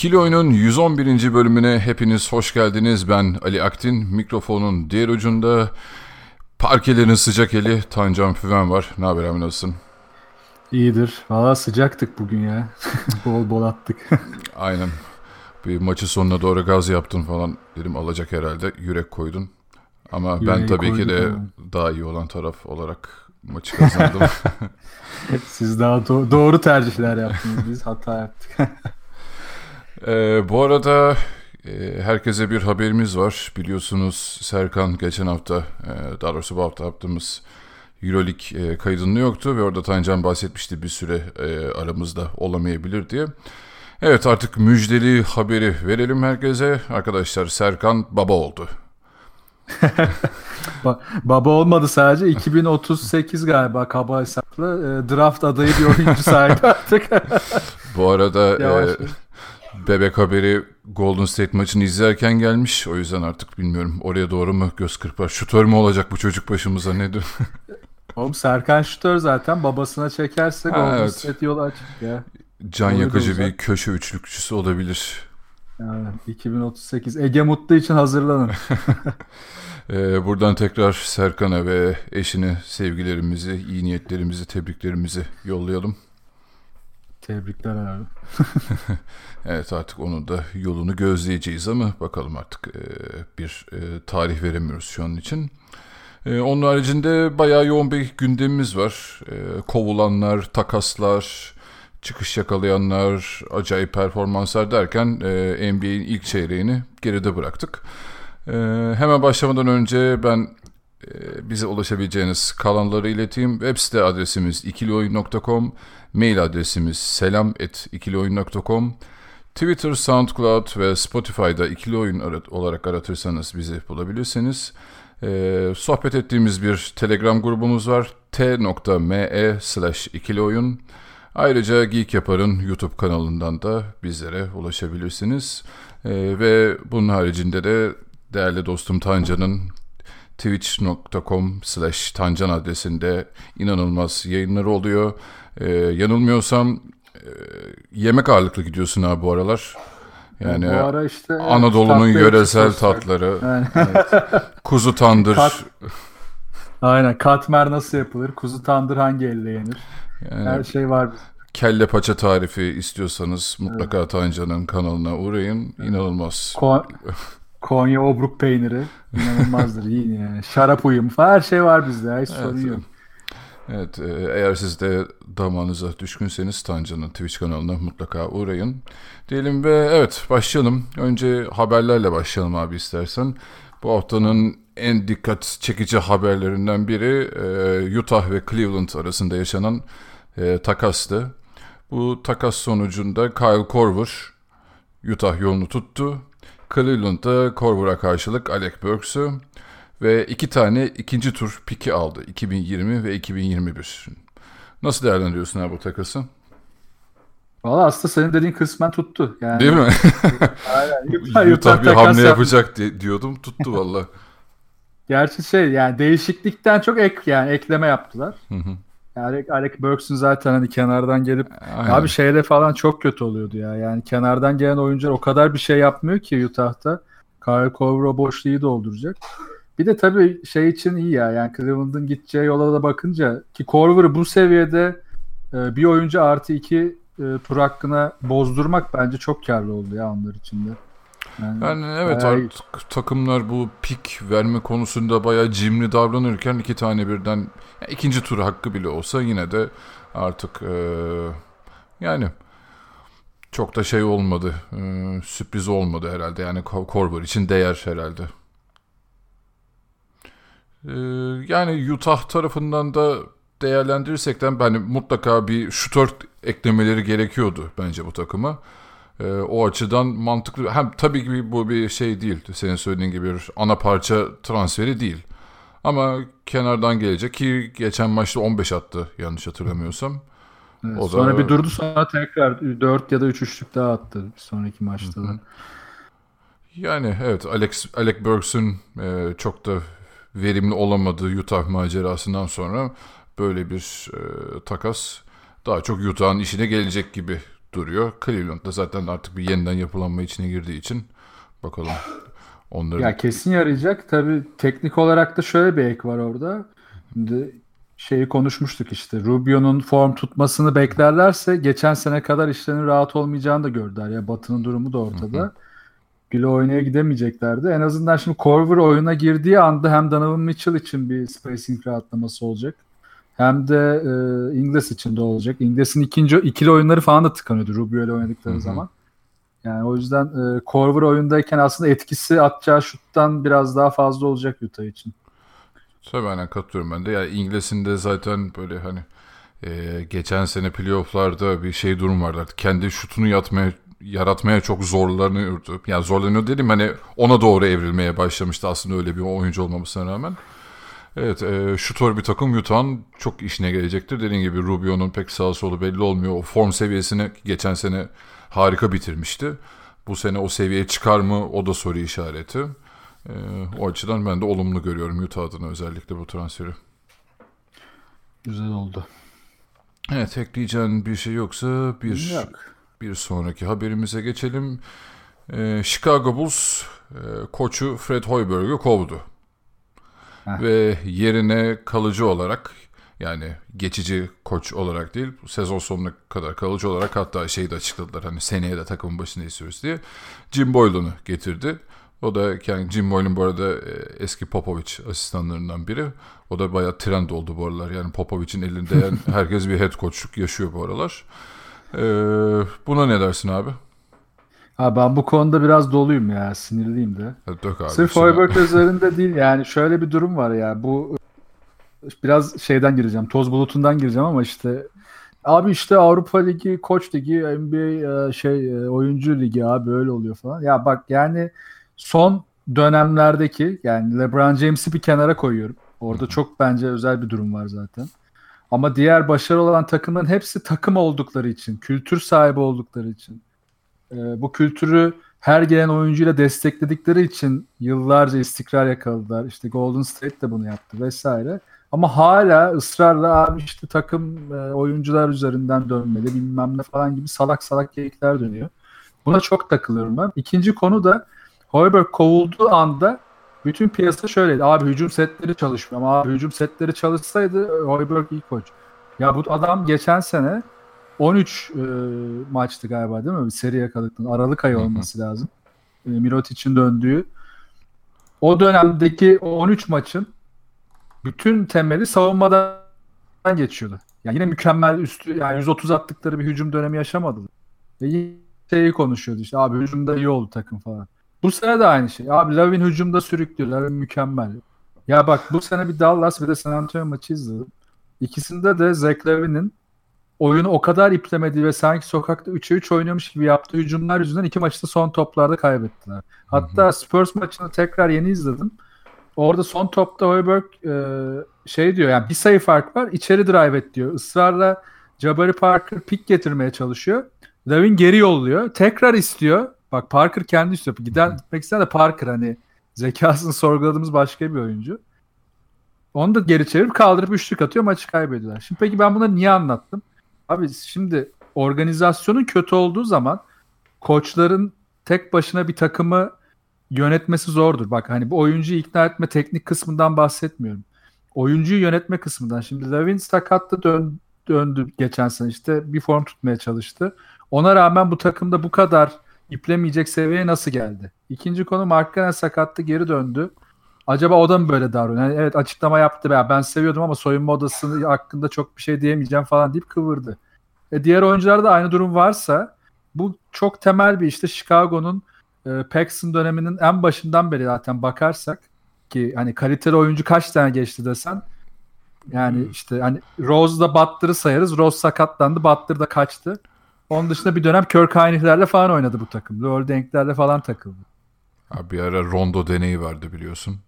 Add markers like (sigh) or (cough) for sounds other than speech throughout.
İkili Oyun'un 111. bölümüne hepiniz hoş geldiniz. Ben Ali Aktin. Mikrofonun diğer ucunda parkelerin sıcak eli Tancan Füven var. Ne haber abi nasılsın? İyidir. Valla sıcaktık bugün ya. (laughs) bol bol attık. (laughs) Aynen. Bir maçı sonuna doğru gaz yaptın falan. Dedim alacak herhalde. Yürek koydun. Ama ben Yüreği tabii ki de ama. daha iyi olan taraf olarak maçı kazandım. (laughs) Siz daha do- doğru tercihler yaptınız. Biz hata yaptık. Ee, bu arada e, herkese bir haberimiz var. Biliyorsunuz Serkan geçen hafta, e, daha doğrusu bu hafta yaptığımız Euroleague e, kaydında yoktu ve orada Tancan bahsetmişti bir süre e, aramızda olamayabilir diye. Evet artık müjdeli haberi verelim herkese. Arkadaşlar Serkan baba oldu. (laughs) Ba- baba olmadı sadece 2038 galiba kaba hesapla e, draft adayı bir oyuncu sahibi artık. Bu arada (laughs) e. bebek haberi Golden State maçını izlerken gelmiş. O yüzden artık bilmiyorum oraya doğru mu göz kırpar. Şutör mü olacak bu çocuk başımıza nedir? (laughs) Oğlum Serkan Şütör zaten babasına çekerse Ha, Golden evet. State yolu açık ya. Can yakıcı bir köşe üçlükçüsü olabilir. Yani 2038 Ege Mutlu için hazırlanın. (laughs) Ee, buradan tekrar Serkan'a ve eşine sevgilerimizi, iyi niyetlerimizi, tebriklerimizi yollayalım. Tebrikler abi. (laughs) Evet artık onun da yolunu gözleyeceğiz ama bakalım artık e, bir e, tarih veremiyoruz şu an için. E, onun haricinde bayağı yoğun bir gündemimiz var. E, kovulanlar, takaslar, çıkış yakalayanlar, acayip performanslar derken e, NBA'in ilk çeyreğini geride bıraktık. E, hemen başlamadan önce ben e, bize ulaşabileceğiniz kanalları ileteyim. Web site adresimiz ikilioyun.com, mail adresimiz selam.ikilioyun.com, Twitter, SoundCloud ve Spotify'da ikili oyun olarak aratırsanız bizi bulabilirsiniz. Ee, sohbet ettiğimiz bir Telegram grubumuz var. t.me slash ikili oyun. Ayrıca Geek Yapar'ın YouTube kanalından da bizlere ulaşabilirsiniz. Ee, ve bunun haricinde de değerli dostum Tancan'ın twitch.com slash tancan adresinde inanılmaz yayınları oluyor. Ee, yanılmıyorsam e, yemek ağırlıklı gidiyorsun abi bu aralar. Yani Bu ara işte Anadolu'nun yöresel tatları, Yani, kuzu tandır, Kat- aynen katmer nasıl yapılır? Kuzu tandır hangi elle yenir? yani Her şey var. kelle paça tarifi istiyorsanız mutlaka Tancan'ın kanalına uğrayın. İnanılmaz. Ko- (laughs) Konya obruk peyniri inanılmazdır (laughs) yiyin yani. Şarap falan her şey var bizde. Hiç sorun Evet, yok. Evet, e, eğer siz de damağınıza düşkünseniz Tancan'ın Twitch kanalına mutlaka uğrayın. Diyelim ve evet başlayalım. Önce haberlerle başlayalım abi istersen. Bu haftanın en dikkat çekici haberlerinden biri e, Utah ve Cleveland arasında yaşanan e, takastı. Bu takas sonucunda Kyle Korver Utah yolunu tuttu. Cleveland'da Korver'a karşılık Alec Burks'u ve iki tane ikinci tur piki aldı. 2020 ve 2021. Nasıl değerlendiriyorsun abi bu takası? Valla aslında senin dediğin kısmen tuttu. Yani, Değil mi? (laughs) Aynen. (laughs) Utah, Utah bir hamle yapacak di- diyordum. Tuttu valla. (laughs) Gerçi şey yani değişiklikten çok ek yani ekleme yaptılar. Hı hı. Yani Alec Burks'ün zaten hani kenardan gelip Aynen. abi şeyle falan çok kötü oluyordu ya. Yani kenardan gelen oyuncular o kadar bir şey yapmıyor ki Utah'ta. Kyle Korver o boşluğu dolduracak. Bir de tabii şey için iyi ya. Yani Cleveland'ın gideceği yola da bakınca ki Korver'ı bu seviyede e, bir oyuncu artı iki e, tur hakkına bozdurmak bence çok karlı oldu ya onlar için de. Yani, Yani evet bayağı artık takımlar bu pik verme konusunda bayağı cimri davranırken iki tane birden ya ikinci tur hakkı bile olsa yine de artık eee, yani çok da şey olmadı. eee, sürpriz olmadı herhalde. Yani Ko- Korver için değer herhalde. Eee, yani Utah tarafından da değerlendirirsekten ben mutlaka bir şutör eklemeleri gerekiyordu bence bu takıma. E, o açıdan mantıklı. Hem tabii ki bu bir şey değil. Senin söylediğin gibi bir ana parça transferi değil. Ama kenardan gelecek ki geçen maçta 15 attı yanlış hatırlamıyorsam. Evet, O da- sonra bir durdu sonra tekrar 4 ya da 3 üçlük daha attı bir sonraki maçta da. Yani evet Alex Alec Burks'ün e, çok da verimli olamadığı Utah macerasından sonra böyle bir e, takas daha çok Utah'ın işine gelecek gibi duruyor. Cleveland da zaten artık bir yeniden yapılanma içine girdiği için bakalım onların Ya kesin yarayacak. Tabii teknik olarak da şöyle bir ek var orada. Şimdi şeyi konuşmuştuk işte. Rubio'nun form tutmasını beklerlerse geçen sene kadar işlerinin rahat olmayacağını da gördüler. Ya Batı'nın durumu da ortada. Güle oynaya gidemeyeceklerdi. En azından şimdi Korver oyuna girdiği anda hem Donovan Mitchell için bir spacing rahatlaması olacak. Hem de e, Ingles için de olacak. Ingles'in ikinci ikili oyunları falan da tıkanıyordu Rubio ile oynadıkları Hı hı. zaman. Yani o yüzden e, Korver oyundayken aslında etkisi atacağı şuttan biraz daha fazla olacak Utah için. Tabii aynen katılıyorum ben de. Yani İngiliz'in de zaten böyle hani e, geçen sene playofflarda bir şey durum vardı. Artık kendi şutunu yatmaya yaratmaya çok zorlanıyordu. Yani zorlanıyor dedim hani ona doğru evrilmeye başlamıştı aslında öyle bir oyuncu olmamasına rağmen. Evet, e, şutör bir takım Utah'ın çok işine gelecektir. Dediğim gibi Rubio'nun pek sağ solu belli olmuyor. O form seviyesini geçen sene harika bitirmişti. Bu sene o seviyeye çıkar mı o da soru işareti. E, o açıdan ben de olumlu görüyorum Utah adına özellikle bu transferi. Güzel oldu. Evet ekleyeceğin bir şey yoksa bir Yok. bir sonraki haberimize geçelim. Ee, Chicago Bulls e, koçu Fred Hoiberg'ü kovdu. Heh. Ve yerine kalıcı olarak yani geçici koç olarak değil sezon sonuna kadar kalıcı olarak hatta şeyi de açıkladılar hani seneye de takımın başında istiyoruz diye Jim Boylan'ı getirdi. O da yani Jim Boylan bu arada e, eski Popovich asistanlarından biri. O da bayağı trend oldu bu aralar. Yani Popovich'in elinde yani (laughs) herkes bir head coachluk yaşıyor bu aralar. Ee, buna ne dersin abi? Ha ben bu konuda biraz doluyum ya. Sinirliyim de. Dök abi. Sırf üstüne. Hoiberg üzerinde değil yani şöyle bir durum var ya bu biraz şeyden gireceğim toz bulutundan gireceğim ama işte abi işte Avrupa Ligi, Koç Ligi, NBA e, şey e, oyuncu ligi abi öyle oluyor falan. Ya bak yani son dönemlerdeki yani LeBron James'i bir kenara koyuyorum. Orada çok bence özel bir durum var zaten. Ama diğer başarılı olan takımların hepsi takım oldukları için, kültür sahibi oldukları için, e, bu kültürü her gelen oyuncuyla destekledikleri için yıllarca istikrar yakaladılar. İşte Golden State de bunu yaptı vesaire. Ama hala ısrarla abi işte takım e, oyuncular üzerinden dönmeli bilmem ne falan gibi salak salak geyikler dönüyor. Buna çok takılıyorum ben. İkinci konu da Hoiberg kovulduğu anda bütün piyasa şöyleydi. Abi hücum setleri çalışmıyor ama abi hücum setleri çalışsaydı Hoiberg iyi koç. Ya bu adam geçen sene 13 e, maçtı galiba değil mi? Bir seri yakaladıktan Aralık ayı olması lazım. E, Mirotic'in döndüğü. O dönemdeki o 13 maçın bütün temeli savunmadan geçiyordu. Yani yine mükemmel üstü yani 130 attıkları bir hücum dönemi yaşamadılar. Ve şeyi konuşuyordu işte abi hücumda iyi oldu takım falan. Bu sene de aynı şey. Abi Lavin hücumda sürüklüyor. Lavin mükemmel. Ya bak bu sene bir Dallas bir de San Antonio maçı izledim. İkisinde de Zach Lavin'in oyunu o kadar iplemediği ve sanki sokakta 3'e 3 oynuyormuş gibi yaptığı hücumlar yüzünden iki maçta son toplarda kaybettiler. Hatta Spurs maçını tekrar yeni izledim. Orada son topta Hoiberg e, şey diyor yani bir sayı fark var içeri drive et diyor. Israrla Jabari Parker pik getirmeye çalışıyor. Lavin geri yolluyor. Tekrar istiyor. Bak Parker kendi istiyor. Giden gitmek isteyen de Parker hani zekasını sorguladığımız başka bir oyuncu. Onu da geri çevirip kaldırıp üçlük atıyor maçı kaybediyorlar. Şimdi peki ben bunları niye anlattım? Abi şimdi organizasyonun kötü olduğu zaman koçların tek başına bir takımı yönetmesi zordur. Bak hani bu oyuncuyu ikna etme teknik kısmından bahsetmiyorum. Oyuncuyu yönetme kısmından. Şimdi Lavin sakatlı dön, döndü geçen sene işte bir form tutmaya çalıştı. Ona rağmen bu takımda bu kadar iplemeyecek seviyeye nasıl geldi? İkinci konu Markkanen sakattı geri döndü. Acaba o da mı böyle davranıyor? Yani evet açıklama yaptı. Ya ben seviyordum ama soyunma odası hakkında çok bir şey diyemeyeceğim falan deyip kıvırdı. E diğer oyuncularda aynı durum varsa bu çok temel bir işte Chicago'nun e, Paxson döneminin en başından beri zaten bakarsak ki hani kaliteli oyuncu kaç tane geçti desen yani işte hani Rose'da Butler'ı sayarız. Rose sakatlandı. Butler da kaçtı. Onun dışında bir dönem Kirk Heinrich'lerle falan oynadı bu takım. Lowell Denk'lerle falan takıldı. Abi bir ara Rondo deneyi vardı biliyorsun.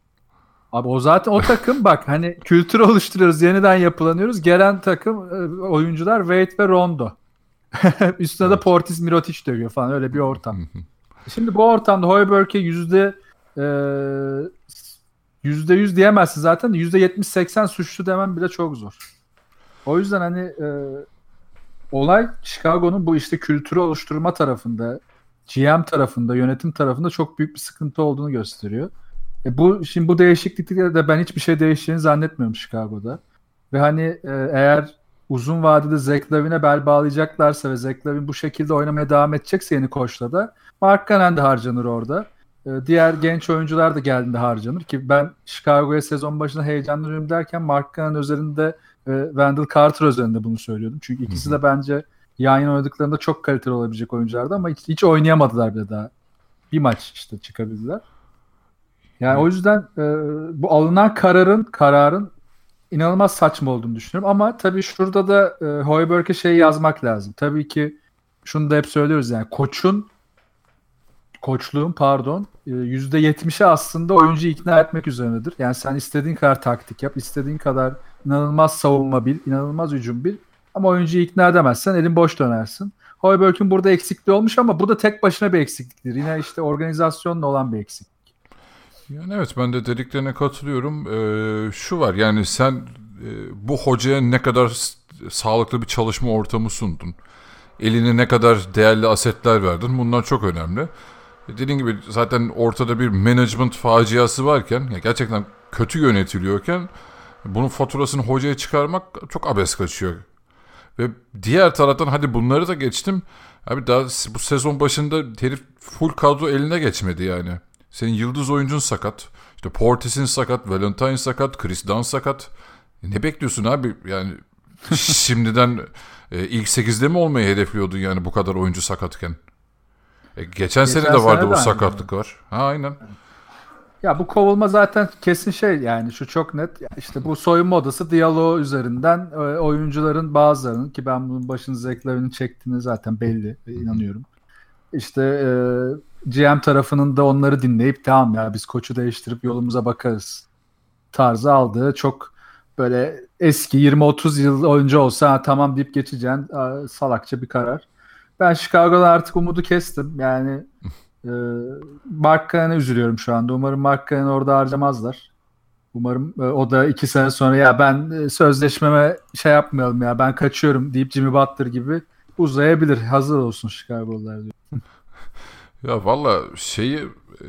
Abi o zaten o takım bak hani kültür oluşturuyoruz, yeniden yapılanıyoruz. Gelen takım e, oyuncular Wade ve Rondo. (laughs) Üstüne de Portis Mirotic dövüyor falan öyle bir ortam. Şimdi bu ortamda Hoiberg'e yüzde e, yüzde yüz diyemezsin zaten. Yüzde yetmiş seksen suçlu demem bile çok zor. O yüzden hani e, olay Chicago'nun bu işte kültürü oluşturma tarafında, GM tarafında, yönetim tarafında çok büyük bir sıkıntı olduğunu gösteriyor. E bu şimdi bu değişiklikte de ben hiçbir şey değişeceğini zannetmiyorum Chicago'da. Ve hani e, eğer uzun vadede Zach Lavin'e bel bağlayacaklarsa ve Zach Lavin bu şekilde oynamaya devam edecekse yeni koçla da Mark Cannon de harcanır orada. E, diğer genç oyuncular da geldiğinde harcanır ki ben Chicago'ya sezon başında heyecanlıyım derken Mark Cannon üzerinde ve Wendell Carter üzerinde bunu söylüyordum. Çünkü ikisi de bence yan yana oynadıklarında çok kaliteli olabilecek oyunculardı ama hiç, hiç oynayamadılar bile daha. Bir maç işte çıkabildiler. Yani o yüzden e, bu alınan kararın kararın inanılmaz saçma olduğunu düşünüyorum. Ama tabii şurada da e, Hoiberg'e şey yazmak lazım. Tabii ki şunu da hep söylüyoruz yani koçun koçluğun pardon %70'i aslında oyuncu ikna etmek üzerinedir. Yani sen istediğin kadar taktik yap, istediğin kadar inanılmaz savunma bil, inanılmaz hücum bil ama oyuncuyu ikna edemezsen elin boş dönersin. Hoiberg'in burada eksikliği olmuş ama bu da tek başına bir eksikliktir. Yine işte organizasyonla olan bir eksiklik. Yani evet ben de dediklerine katılıyorum. Ee, şu var yani sen e, bu hocaya ne kadar sağlıklı bir çalışma ortamı sundun. Eline ne kadar değerli asetler verdin. Bunlar çok önemli. E, dediğim gibi zaten ortada bir management faciası varken ya gerçekten kötü yönetiliyorken bunun faturasını hocaya çıkarmak çok abes kaçıyor. Ve diğer taraftan hadi bunları da geçtim. Abi daha bu sezon başında herif full kadro eline geçmedi yani. Senin yıldız oyuncun sakat. İşte Portis'in sakat, Valentine sakat, Chris Dunn sakat. E ne bekliyorsun abi? Yani (laughs) şimdiden e, ilk 8'de mi olmayı hedefliyordun yani bu kadar oyuncu sakatken? E, geçen, geçen sene de vardı bu sakatlık var. Ha aynen. Ya bu kovulma zaten kesin şey yani şu çok net. İşte bu soyunma odası diyaloğu üzerinden e, oyuncuların bazılarının ki ben bunun başını zeklerini çektiğini zaten belli inanıyorum. İşte e, GM tarafının da onları dinleyip tamam ya biz koçu değiştirip yolumuza bakarız tarzı aldığı çok böyle eski 20-30 yıl önce olsa tamam deyip geçeceğin salakça bir karar. Ben Chicago'da artık umudu kestim. Yani (laughs) e, Mark Cannon'a üzülüyorum şu anda. Umarım Mark Cannon'ı orada harcamazlar. Umarım e, o da iki sene sonra ya ben e, sözleşmeme şey yapmayalım ya ben kaçıyorum deyip Jimmy Butler gibi uzayabilir. Hazır olsun Chicago'lular diyor. (laughs) Ya valla şeyi e,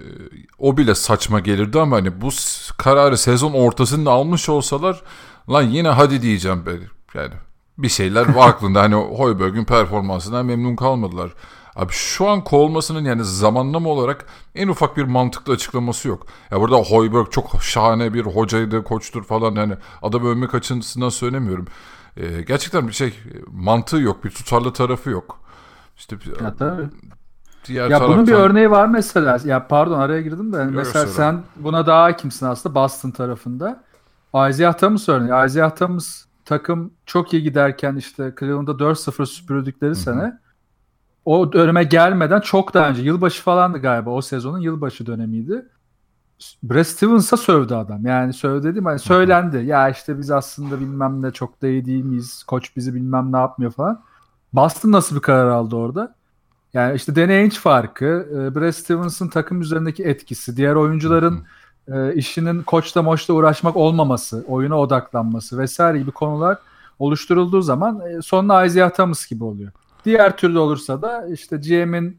o bile saçma gelirdi ama hani bu kararı sezon ortasında almış olsalar lan yine hadi diyeceğim ben. Yani bir şeyler (laughs) var aklında. Hani Hoiberg'in performansından memnun kalmadılar. Abi şu an kovulmasının yani zamanlama olarak en ufak bir mantıklı açıklaması yok. Ya burada Hoiberg çok şahane bir hocaydı, koçtur falan yani adam övmek açısından söylemiyorum. Ee, gerçekten bir şey mantığı yok, bir tutarlı tarafı yok. İşte ya, tabii. Diğer ya taraftan... bunun bir örneği var mesela. Ya pardon araya girdim de. Yani mesela sen buna daha hakimsin aslında Boston tarafında. Isaiah Thomas örneği. Isaiah Thomas takım çok iyi giderken işte Cleveland'da 4-0 süpürdükleri Hı-hı. sene o döneme gelmeden çok daha önce yılbaşı falandı galiba o sezonun yılbaşı dönemiydi. Brad Stevens'a sövdü adam. Yani sövdü dedim hani söylendi. Ya işte biz aslında bilmem ne çok da iyi değil miyiz? Koç bizi bilmem ne yapmıyor falan. Boston nasıl bir karar aldı orada? Yani işte Danny Ainge farkı, e, Brad Stevens'ın takım üzerindeki etkisi, diğer oyuncuların e, işinin koçla moçla uğraşmak olmaması, oyuna odaklanması vesaire gibi konular oluşturulduğu zaman e, sonunda Isaiah Thomas gibi oluyor. Diğer türlü olursa da işte GM'in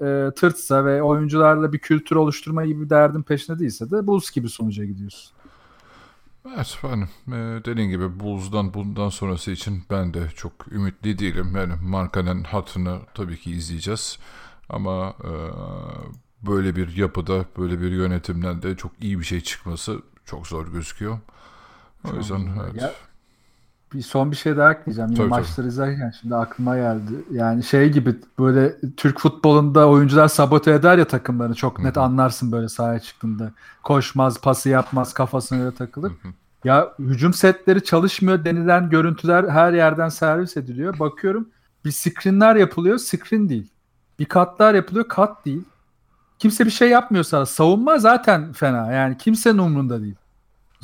e, tırtsa ve oyuncularla bir kültür oluşturma gibi bir derdin peşinde değilse de Bulls gibi sonuca gidiyorsun. Evet efendim e, dediğin gibi Bulls'dan bundan sonrası için ben de çok ümitli değilim. Yani markanın hatını tabii ki izleyeceğiz. Ama e, böyle bir yapıda böyle bir yönetimden de çok iyi bir şey çıkması çok zor gözüküyor. O yüzden evet. Ya, bir son bir şey daha ekleyeceğim. Yine tabii, maçları tabii. izlerken şimdi aklıma geldi. Yani şey gibi böyle Türk futbolunda oyuncular sabote eder ya takımlarını. Çok net Hı-hı. anlarsın böyle sahaya çıktığında. Koşmaz, pası yapmaz, kafasına göre takılır. Hı-hı. Ya hücum setleri çalışmıyor denilen görüntüler her yerden servis ediliyor. Bakıyorum Bir screenler yapılıyor, screen değil. Bir katlar yapılıyor, kat değil. Kimse bir şey yapmıyorsa savunma zaten fena. Yani kimsenin umrunda değil.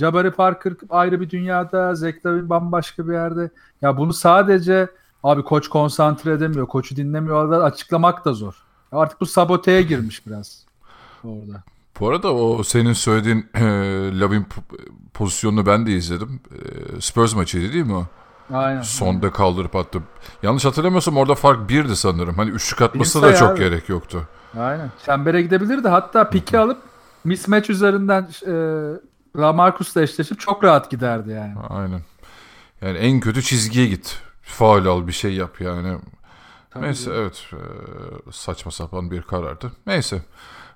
Jabari Parker ayrı bir dünyada, Zach Lavin bambaşka bir yerde. Ya bunu sadece abi koç konsantre edemiyor, koçu dinlemiyor da açıklamak da zor. Artık bu saboteye girmiş biraz orada. Bu arada o senin söylediğin e, Lavin pozisyonunu ben de izledim. E, Spurs maçıydı değil mi o? Aynen. Sonda kaldırıp attı. Yanlış hatırlamıyorsam orada fark birdi sanırım. Hani üçlük atması da çok abi. gerek yoktu. Aynen. Çembere gidebilirdi. Hatta piki alıp mismatch üzerinden e, Lamarcus'la eşleşip çok rahat giderdi yani. Aynen. Yani en kötü çizgiye git. Faul al bir şey yap yani. Tabii Neyse evet e, saçma sapan bir karardı. Neyse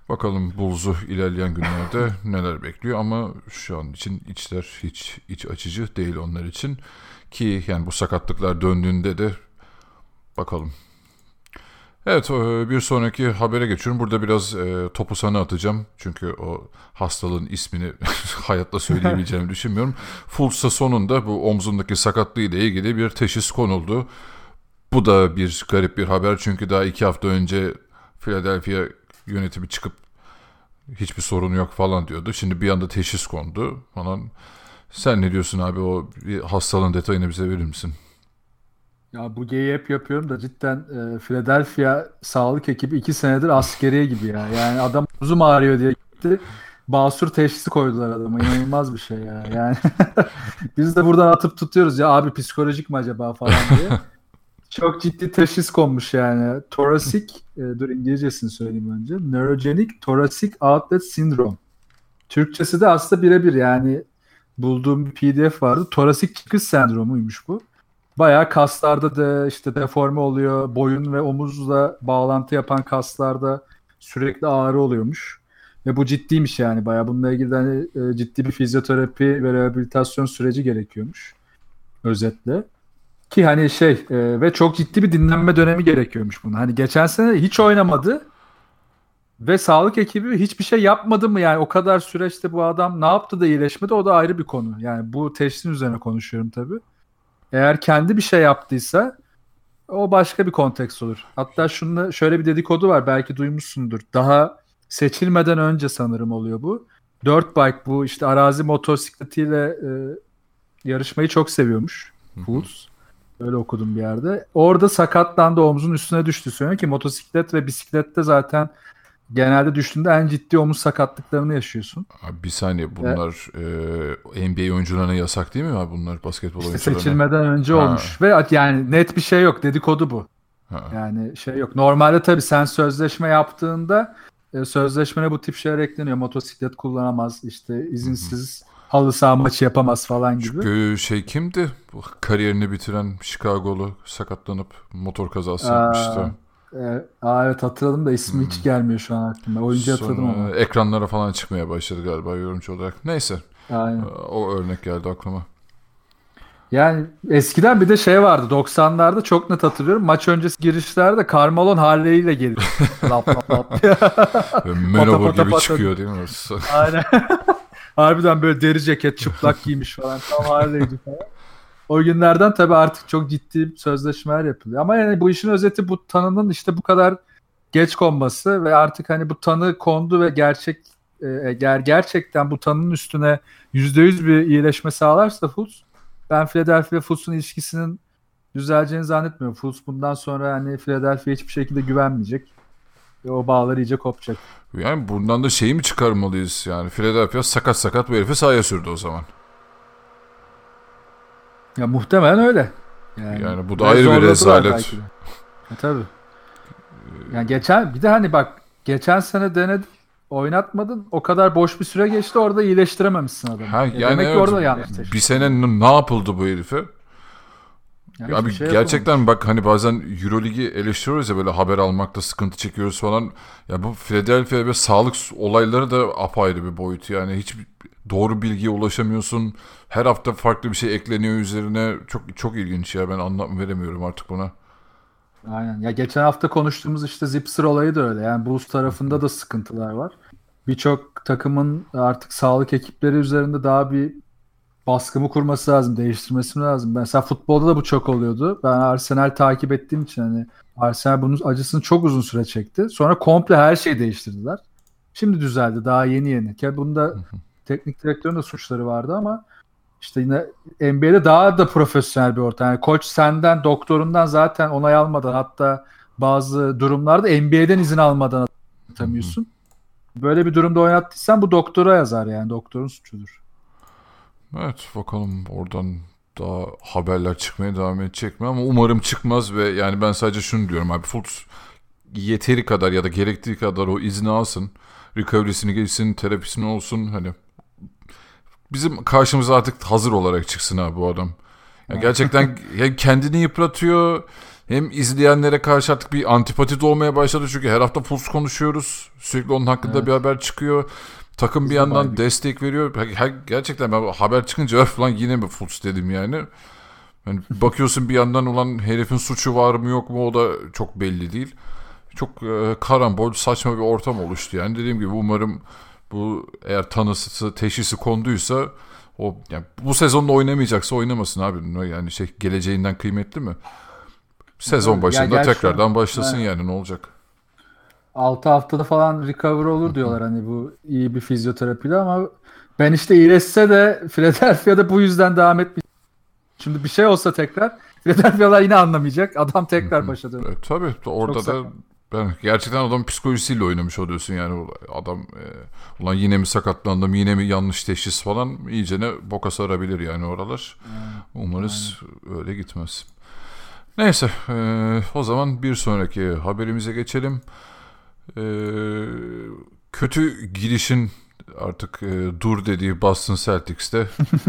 bakalım Bulls'u ilerleyen günlerde (laughs) neler bekliyor ama şu an için içler hiç iç açıcı değil onlar için. Ki yani bu sakatlıklar döndüğünde de bakalım. Evet e, bir sonraki habere geçiyorum. Burada biraz e, topu sana atacağım. Çünkü o hastalığın ismini (laughs) hayatta söyleyebileceğimi (laughs) düşünmüyorum. Fultz'a sonunda bu omzundaki sakatlığı ile ilgili bir teşhis konuldu. Bu da bir garip bir haber. Çünkü daha iki hafta önce Philadelphia yönetimi çıkıp hiçbir sorun yok falan diyordu. Şimdi bir anda teşhis kondu falan. Sen ne diyorsun abi o hastalığın detayını bize verir misin? Ya bu geyi hep yapıyorum da cidden e, Philadelphia sağlık ekibi iki senedir askeriye gibi ya. Yani adam uzun ağrıyor diye gitti. Basur teşhisi koydular adama. İnanılmaz bir şey ya. Yani (laughs) biz de buradan atıp tutuyoruz ya abi psikolojik mi acaba falan diye. Çok ciddi teşhis konmuş yani. Thoracic, e, dur İngilizcesini söyleyeyim önce. Neurogenic Thoracic Outlet Syndrome. Türkçesi de aslında birebir yani bulduğum bir pdf vardı. Torasik çıkış sendromuymuş bu. Bayağı kaslarda da işte deforme oluyor. Boyun ve omuzla bağlantı yapan kaslarda sürekli ağrı oluyormuş. Ve bu ciddiymiş yani bayağı. Bununla ilgili de hani, e, ciddi bir fizyoterapi ve rehabilitasyon süreci gerekiyormuş. Özetle. Ki hani şey e, ve çok ciddi bir dinlenme dönemi gerekiyormuş bunun. Hani geçen sene hiç oynamadı. Ve sağlık ekibi hiçbir şey yapmadı mı yani o kadar süreçte bu adam ne yaptı da iyileşmedi o da ayrı bir konu. Yani bu teşhisin üzerine konuşuyorum tabii. Eğer kendi bir şey yaptıysa o başka bir konteks olur. Hatta şunda şöyle bir dedikodu var belki duymuşsundur. Daha seçilmeden önce sanırım oluyor bu. Dirt bike bu işte arazi motosikletiyle e, yarışmayı çok seviyormuş. Fools. Öyle okudum bir yerde. Orada sakatlandı omzun üstüne düştü söylüyor ki motosiklet ve bisiklette zaten genelde düştüğünde en ciddi omuz sakatlıklarını yaşıyorsun. Abi bir saniye bunlar e, NBA oyuncularına yasak değil mi abi bunlar basketbol işte oyuncularına? Seçilmeden önce ha. olmuş ve yani net bir şey yok dedikodu bu. Ha. Yani şey yok. Normalde tabii sen sözleşme yaptığında e, sözleşmene bu tip şeyler ekleniyor. Motosiklet kullanamaz işte izinsiz Hı-hı. halı saha maçı yapamaz falan gibi. Çünkü şey kimdi? Kariyerini bitiren Chicago'lu sakatlanıp motor kazası Aa, yapmıştı. E, aa, evet hatırladım da ismi hmm. hiç gelmiyor şu an aklıma. Oyuncu Sonra hatırladım ama. Ekranlara falan çıkmaya başladı galiba yorumcu olarak. Neyse. Aynen. E, o örnek geldi aklıma. Yani eskiden bir de şey vardı 90'larda çok net hatırlıyorum. Maç öncesi girişlerde Carmelo'nun halleriyle gelir. (laughs) lap lap lap. Menobur gibi pata. çıkıyor değil mi? Aynen. (laughs) Harbiden böyle deri ceket çıplak giymiş falan. Tam halleydi falan. O günlerden tabii artık çok ciddi sözleşmeler yapılıyor. Ama yani bu işin özeti bu tanının işte bu kadar geç konması ve artık hani bu tanı kondu ve gerçek eğer gerçekten bu tanının üstüne %100 bir iyileşme sağlarsa Fultz ben Philadelphia Fultz'un ilişkisinin düzeleceğini zannetmiyorum. Fultz bundan sonra hani Philadelphia hiçbir şekilde güvenmeyecek. Ve o bağlar iyice kopacak. Yani bundan da şeyi mi çıkarmalıyız? Yani Philadelphia sakat sakat bu herifi sahaya sürdü o zaman. Ya muhtemelen öyle. Yani, yani bu da ayrı bir rezalet. E, tabii. Yani geçen bir de hani bak geçen sene denedin oynatmadın o kadar boş bir süre geçti orada iyileştirememişsin adamı. Ha, yani Demek evet, ki orada yanlış Bir sene ne yapıldı bu herife? Yani Abi şey gerçekten yapamamış. bak hani bazen Euroligi eleştiriyoruz ya böyle haber almakta sıkıntı çekiyoruz falan. Ya bu Philadelphia ve sağlık olayları da apayrı bir boyut yani hiç doğru bilgiye ulaşamıyorsun. Her hafta farklı bir şey ekleniyor üzerine. Çok çok ilginç ya ben anlam veremiyorum artık buna. Aynen. Ya geçen hafta konuştuğumuz işte Zipser olayı da öyle. Yani Bulls tarafında da sıkıntılar var. Birçok takımın artık sağlık ekipleri üzerinde daha bir baskımı kurması lazım, değiştirmesi lazım. Mesela futbolda da bu çok oluyordu. Ben Arsenal takip ettiğim için hani Arsenal bunun acısını çok uzun süre çekti. Sonra komple her şeyi değiştirdiler. Şimdi düzeldi daha yeni yeni. Ki bunda teknik direktörün de suçları vardı ama işte yine NBA'de daha da profesyonel bir ortam. Yani koç senden, doktorundan zaten onay almadan hatta bazı durumlarda NBA'den izin almadan atamıyorsun. Böyle bir durumda oynattıysan bu doktora yazar yani. Doktorun suçudur. Evet bakalım oradan daha haberler çıkmaya devam edecek mi ama umarım çıkmaz ve yani ben sadece şunu diyorum abi Fultz yeteri kadar ya da gerektiği kadar o izni alsın. Recovery'sini geçsin, terapisini olsun hani bizim karşımıza artık hazır olarak çıksın abi bu adam. Yani gerçekten (laughs) hem kendini yıpratıyor hem izleyenlere karşı artık bir antipati doğmaya başladı. Çünkü her hafta Fultz konuşuyoruz. Sürekli onun hakkında evet. bir haber çıkıyor. Takım bir yandan abi. destek veriyor. Her, gerçekten ben haber çıkınca (laughs) öf lan yine mi Fultz dedim yani. yani. (laughs) Bakıyorsun bir yandan olan herifin suçu var mı yok mu o da çok belli değil. Çok e, karambol saçma bir ortam oluştu yani. Dediğim gibi umarım bu eğer tanısı teşhisi konduysa o yani bu sezonda oynamayacaksa oynamasın abi. Yani şey geleceğinden kıymetli mi? Sezon başında yani tekrardan başlasın yani. yani ne olacak? 6 haftada falan recover olur diyorlar hani bu iyi bir fizyoterapiyle ama ben işte iyileşse de Philadelphia'da bu yüzden devam etmeyecek. Şimdi bir şey olsa tekrar Philadelphia'lar yine anlamayacak. Adam tekrar başa dönüyor. E, tabii orada Çok da sakat. Ben gerçekten adam psikolojisiyle oynamış oluyorsun yani adam e, ulan yine mi sakatlandım yine mi yanlış teşhis falan iyice ne boka sarabilir yani oralar. Hmm. Umarız Aynen. öyle gitmez. Neyse e, o zaman bir sonraki haberimize geçelim. E, kötü girişin artık e, dur dediği Boston Celtics'te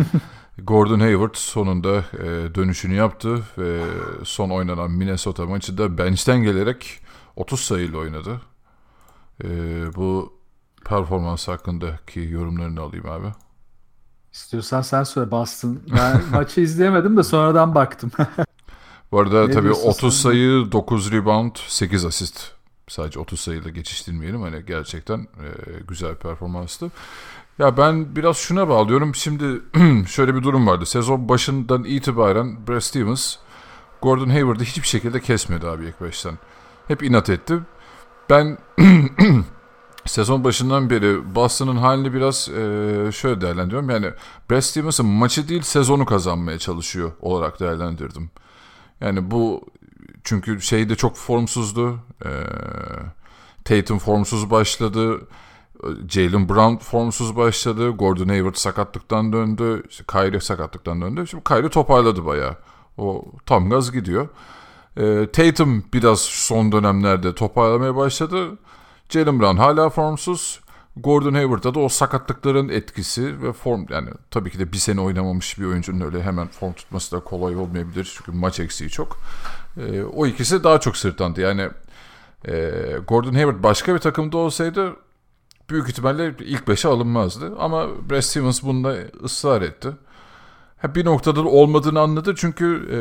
(laughs) Gordon Hayward sonunda e, dönüşünü yaptı ve son oynanan Minnesota maçında bench'ten gelerek 30 sayıyla oynadı. E, bu performans hakkındaki yorumlarını alayım abi. İstiyorsan sen söyle Boston. Ben (laughs) maçı izleyemedim de sonradan baktım. (laughs) Bu arada ne tabii 30 sen? sayı, 9 rebound, 8 asist. Sadece 30 sayıyla geçiştirmeyelim. Hani gerçekten e, güzel bir performanstı. Ya ben biraz şuna bağlıyorum. Şimdi (clears throat) şöyle bir durum vardı. Sezon başından itibaren Brad Stevens Gordon Hayward'ı hiçbir şekilde kesmedi abi ilk baştan. Hep inat etti. Ben (clears throat) sezon başından beri Boston'ın halini biraz e, şöyle değerlendiriyorum. Yani Brad Stevens'ın maçı değil sezonu kazanmaya çalışıyor olarak değerlendirdim. Yani bu çünkü şey de çok formsuzdu. Ee, Tatum formsuz başladı. Jalen Brown formsuz başladı. Gordon Hayward sakatlıktan döndü. İşte Kyrie sakatlıktan döndü. Şimdi Kyrie toparladı bayağı. O tam gaz gidiyor. Ee, Tatum biraz son dönemlerde toparlamaya başladı. Jalen Brown hala formsuz. Gordon Hayward'da da o sakatlıkların etkisi ve form yani tabii ki de bir sene oynamamış bir oyuncunun öyle hemen form tutması da kolay olmayabilir çünkü maç eksiği çok. E, o ikisi daha çok sırtlandı. Yani e, Gordon Hayward başka bir takımda olsaydı büyük ihtimalle ilk beşe alınmazdı. Ama Brad Stevens bunda ısrar etti. Bir noktada olmadığını anladı çünkü e,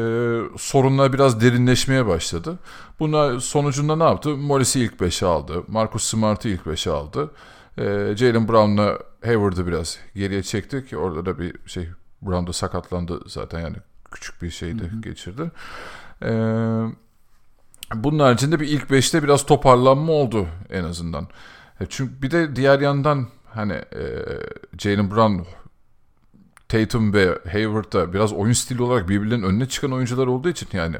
sorunlar biraz derinleşmeye başladı. Buna sonucunda ne yaptı? Morris'i ilk beşe aldı. Marcus Smart'ı ilk beşe aldı. E, Jalen Brown'la Hayward'ı biraz geriye çekti ki orada da bir şey Brown da sakatlandı zaten yani küçük bir şeydi hı hı. geçirdi. E, bunun haricinde bir ilk beşte biraz toparlanma oldu en azından. E, çünkü bir de diğer yandan hani e, Jalen Brown Tatum ve Hayward da biraz oyun stili olarak birbirlerinin önüne çıkan oyuncular olduğu için yani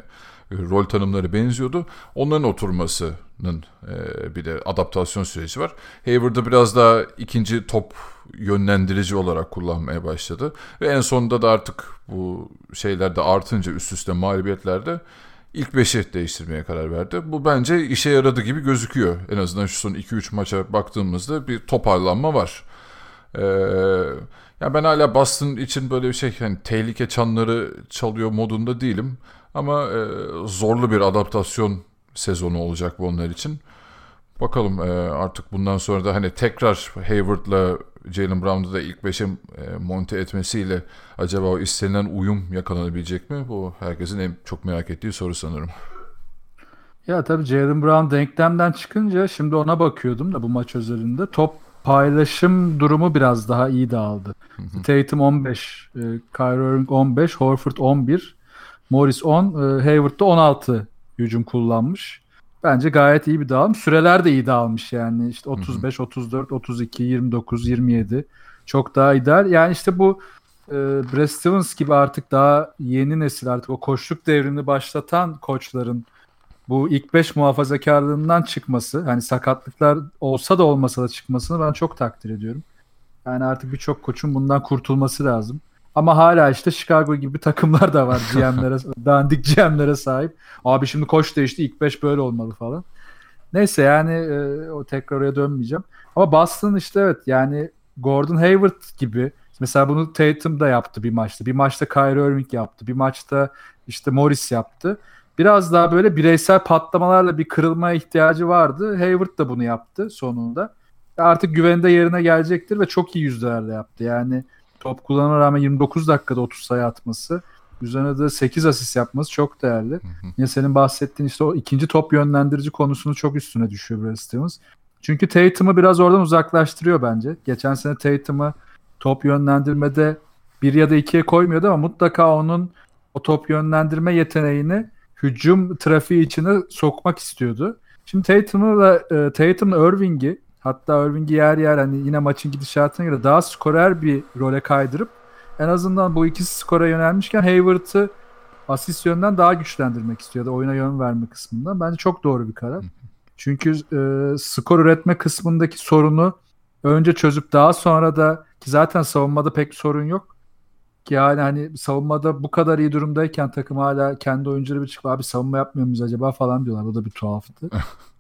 e, rol tanımları benziyordu. Onların oturmasının e, bir de adaptasyon süreci var. Hayward'ı biraz daha ikinci top yönlendirici olarak kullanmaya başladı. Ve en sonunda da artık bu şeylerde artınca üst üste mağlubiyetlerde ilk beşi değiştirmeye karar verdi. Bu bence işe yaradı gibi gözüküyor. En azından şu son 2-3 maça baktığımızda bir toparlanma var. Ee, ya ben hala Boston için böyle bir şey hani tehlike çanları çalıyor modunda değilim. Ama e, zorlu bir adaptasyon sezonu olacak bu onlar için. Bakalım e, artık bundan sonra da hani tekrar Hayward'la Jalen Brown'u da ilk beşe e, monte etmesiyle acaba o istenilen uyum yakalanabilecek mi? Bu herkesin en çok merak ettiği soru sanırım. Ya tabii Jalen Brown denklemden çıkınca şimdi ona bakıyordum da bu maç özelinde top paylaşım durumu biraz daha iyi dağıldı. Tatum 15, e, Kyrie Irving 15, Horford 11, Morris 10, e, Hayward da 16 hücum kullanmış. Bence gayet iyi bir dağılım. Süreler de iyi dağılmış yani. İşte 35, 34, 32, 29, 27. Çok daha ideal. Yani işte bu e, Brad Stevens gibi artık daha yeni nesil artık o koçluk devrini başlatan koçların bu ilk 5 muhafazakarlığından çıkması hani sakatlıklar olsa da olmasa da çıkmasını ben çok takdir ediyorum. Yani artık birçok koçun bundan kurtulması lazım. Ama hala işte Chicago gibi (laughs) takımlar da var GM'lere, (laughs) dandik GM'lere sahip. Abi şimdi koç değişti ilk 5 böyle olmalı falan. Neyse yani e, o tekrar oraya dönmeyeceğim. Ama Boston işte evet yani Gordon Hayward gibi mesela bunu Tatum da yaptı bir maçta. Bir maçta Kyrie Irving yaptı. Bir maçta işte Morris yaptı. Biraz daha böyle bireysel patlamalarla bir kırılmaya ihtiyacı vardı. Hayward da bunu yaptı sonunda. Artık güvende yerine gelecektir ve çok iyi yüzdelerle yaptı. Yani top kullanana rağmen 29 dakikada 30 sayı atması. Üzerine de 8 asist yapması çok değerli. Yine senin bahsettiğin işte o ikinci top yönlendirici konusunu çok üstüne düşüyor Brad Stevens. Çünkü Tatum'u biraz oradan uzaklaştırıyor bence. Geçen sene Tatum'u top yönlendirmede bir ya da ikiye koymuyordu ama mutlaka onun o top yönlendirme yeteneğini hücum trafiği içine sokmak istiyordu. Şimdi Tatum'la e, Tatum'la Irving'i hatta Irving'i yer yer hani yine maçın gidişatına göre daha skorer bir role kaydırıp en azından bu ikisi skora yönelmişken Hayward'ı asist yönden daha güçlendirmek istiyordu oyuna yön verme kısmından. Bence çok doğru bir karar. Çünkü e, skor üretme kısmındaki sorunu önce çözüp daha sonra da ki zaten savunmada pek sorun yok. Yani hani savunmada bu kadar iyi durumdayken takım hala kendi oyuncuları bir çıkıp abi savunma yapmıyor muyuz acaba falan diyorlar. O da bir tuhaftı.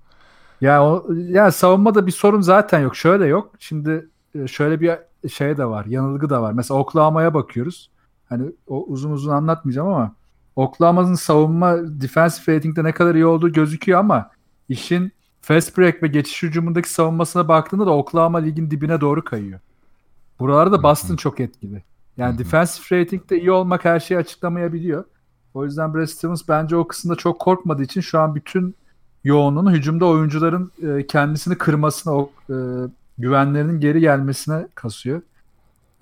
(laughs) yani o yani savunmada bir sorun zaten yok. Şöyle yok. Şimdi e, şöyle bir şey de var. Yanılgı da var. Mesela Oklahoma'ya bakıyoruz. Hani o uzun uzun anlatmayacağım ama Oklahoma'nın savunma defensive rating'de ne kadar iyi olduğu gözüküyor ama işin fast break ve geçiş hücumundaki savunmasına baktığında da Oklahoma ligin dibine doğru kayıyor. Buralarda Boston çok etkili. Yani defensive rating'de iyi olmak her şeyi açıklamayabiliyor. O yüzden Brad Stevens bence o kısımda çok korkmadığı için şu an bütün yoğunluğunu hücumda oyuncuların e, kendisini kırmasına, o e, güvenlerinin geri gelmesine kasıyor.